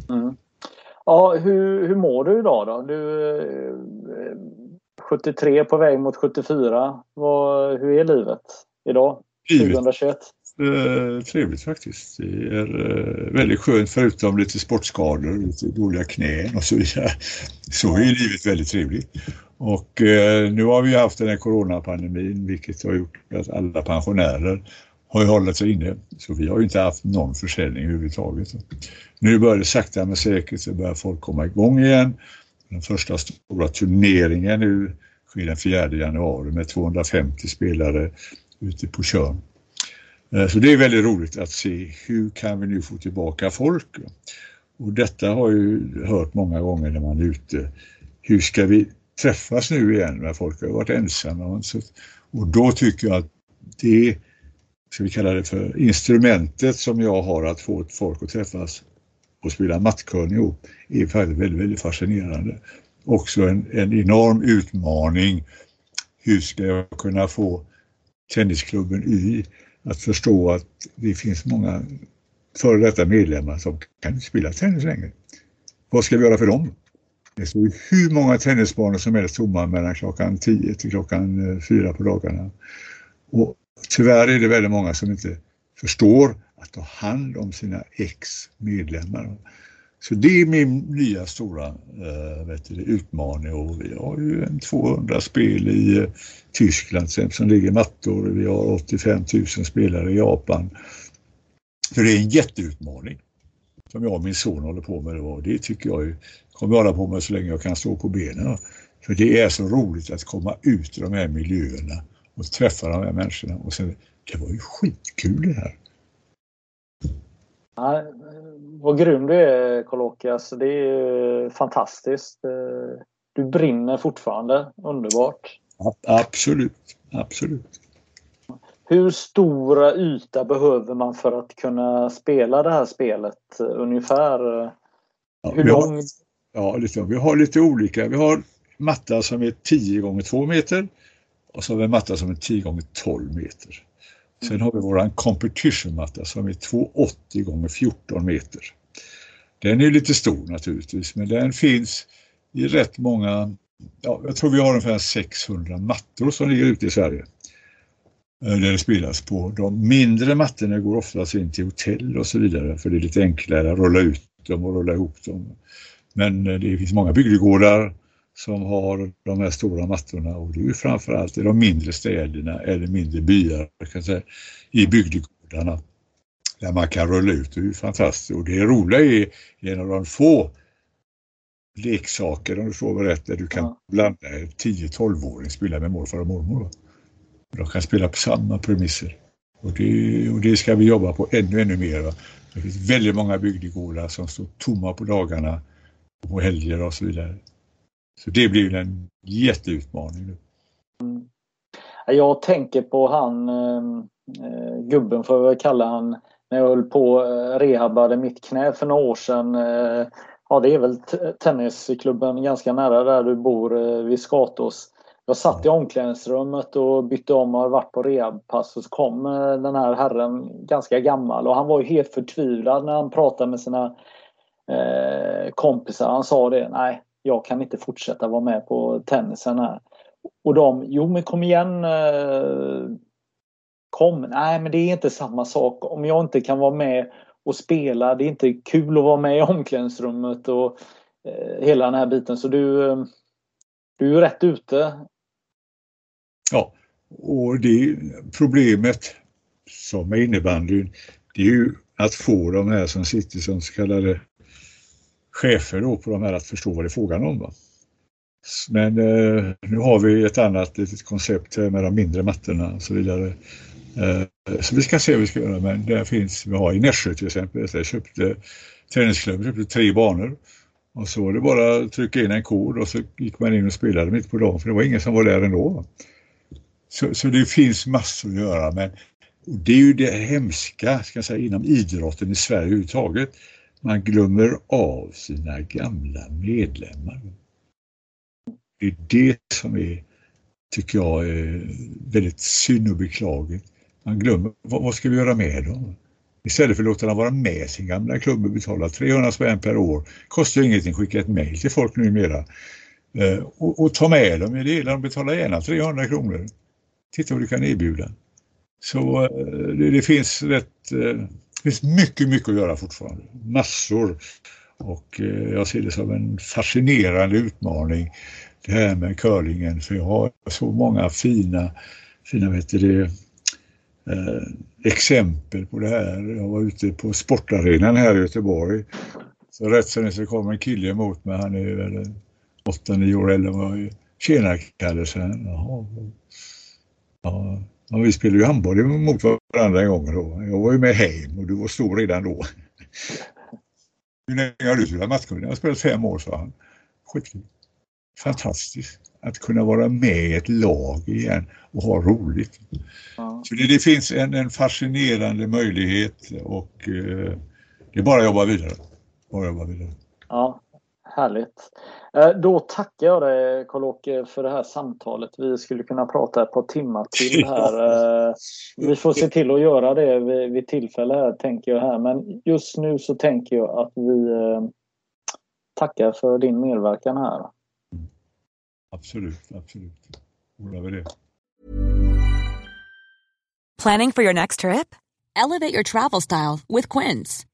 Mm. Ja, hur, hur mår du idag då? Du, 73 eh, på väg mot 74. Vad, hur är livet idag? 2021? Eh, trevligt faktiskt. Det är eh, väldigt skönt förutom lite sportskador, lite dåliga knän och så vidare. Så är livet väldigt trevligt. Och eh, nu har vi haft den här coronapandemin vilket har gjort att alla pensionärer har hållit sig inne. Så vi har inte haft någon försäljning överhuvudtaget. Nu börjar det sakta men säkert så börjar folk komma igång igen. Den första stora turneringen nu sker den 4 januari med 250 spelare ute på Tjörn. Eh, så det är väldigt roligt att se hur kan vi nu få tillbaka folk. Och detta har jag ju hört många gånger när man är ute. Hur ska vi träffas nu igen när folk har varit ensamma? Och då tycker jag att det, ska vi kalla det för instrumentet som jag har att få folk att träffas och spela mattkörning ihop är faktiskt väldigt, väldigt fascinerande. Också en, en enorm utmaning. Hur ska jag kunna få tennisklubben Y att förstå att det finns många före detta medlemmar som kan inte spela tennis längre. Vad ska vi göra för dem? Det står hur många tennisbanor som helst tomma mellan klockan 10 till klockan eh, 4 på dagarna. Och tyvärr är det väldigt många som inte förstår att ta hand om sina ex-medlemmar. Så det är min nya stora äh, vet du, utmaning och vi har ju en 200 spel i äh, Tyskland som ligger mattor. Vi har 85 000 spelare i Japan. Så det är en jätteutmaning som jag och min son håller på med och det tycker jag ju, kommer jag hålla på med så länge jag kan stå på benen. För det är så roligt att komma ut i de här miljöerna och träffa de här människorna och sen, det var ju skitkul det här. Ja, vad grym du är Kolokias. Det är fantastiskt. Eh, du brinner fortfarande. Underbart. Absolut, absolut. Hur stora yta behöver man för att kunna spela det här spelet ungefär? Ja, Hur lång? ja, lite, vi har lite olika. Vi har matta som är 10 gånger 2 meter och så har vi matta som är 10 gånger 12 meter. Sen har vi våran competition-matta som är 280 gånger 14 meter. Den är lite stor naturligtvis, men den finns i rätt många, ja, jag tror vi har ungefär 600 mattor som ligger ute i Sverige. Eh, där det spelas på. De mindre mattorna går oftast in till hotell och så vidare för det är lite enklare att rulla ut dem och rulla ihop dem. Men eh, det finns många bygdegårdar som har de här stora mattorna och det är ju framförallt i de mindre städerna eller mindre byar kan säga, i bygdegårdarna där man kan rulla ut. Det är ju fantastiskt och det roliga är en av de få leksaker, om du får berätta, där du kan ja. blanda 10-12-åring spela med morfar och mormor. De kan spela på samma premisser. Och det, och det ska vi jobba på ännu, ännu mer. Va? Det finns väldigt många bygdegårdar som står tomma på dagarna, på helger och så vidare. Så det blir en jätteutmaning nu. Mm. Jag tänker på han, ehm, eh, gubben får jag kalla han, när jag höll på eh, rehabade mitt knä för några år sedan. Eh, ja, det är väl tennisklubben ganska nära där du bor, eh, vid Skatås. Jag satt i omklädningsrummet och bytte om och hade varit på rehabpass och så kom eh, den här herren ganska gammal och han var ju helt förtvivlad när han pratade med sina eh, kompisar. Han sa det, nej jag kan inte fortsätta vara med på tennisen här. Och de, jo men kom igen. Eh, kom. Nej men det är inte samma sak. Om jag inte kan vara med och spela, det är inte kul att vara med i omklädningsrummet och eh, hela den här biten. Så du, eh, du är rätt ute. Ja, och det problemet som med innebandyn, det är ju att få de här som sitter som så kallade chefer då på de här att förstå vad det är frågan om. Va? Men eh, nu har vi ett annat litet koncept med de mindre mattorna och så vidare. Eh, så vi ska se vad vi ska göra, men där finns, vi har i Nässjö till exempel, där köpte träningsklubben köpte tre banor och så var det bara att trycka in en kod och så gick man in och spelade mitt på dagen för det var ingen som var där ändå. Så, så det finns massor att göra men det är ju det hemska ska jag säga, inom idrotten i Sverige överhuvudtaget man glömmer av sina gamla medlemmar. Det är det som är, tycker jag, är väldigt synd och beklagligt. Man glömmer, vad, vad ska vi göra med dem? Istället för att låta dem vara med sin gamla klubb och betala 300 spänn per år. Kostar ingenting, skicka ett mejl till folk numera. Eh, och, och ta med dem i det hela, de betalar gärna 300 kronor. Titta vad du kan erbjuda. Så eh, det, det, finns rätt, eh, finns mycket, mycket att göra fortfarande. Massor. Och eh, jag ser det som en fascinerande utmaning det här med curlingen för jag har så många fina, fina vet du, eh, exempel på det här. Jag var ute på sportarenan här i Göteborg. Så rätt som det kommer en kille emot mig, han är väl 8-9 år äldre än vad Tjena Kalle, så Jaha. Ja, ja, vi spelade ju handboll mot varandra en gång då. Jag var ju med hem och du var stor redan då. Hur länge har du spelat matchkurv? Jag har spelat fem år, sa han. Skitkul. Fantastiskt att kunna vara med i ett lag igen och ha roligt. Ja. Så det, det, finns en, en fascinerande möjlighet och eh, det är bara att jobba vidare. Bara jobba vidare. Ja, härligt. Eh, då tackar jag dig Karl-Åke för det här samtalet. Vi skulle kunna prata ett par timmar till här. Eh, vi får se till att göra det vid, vid tillfälle här, tänker jag här. Men just nu så tänker jag att vi eh, tackar för din medverkan här. Absolut, absolut. Ordnar det. Planning for your next trip? Elevate your travel style with Quince.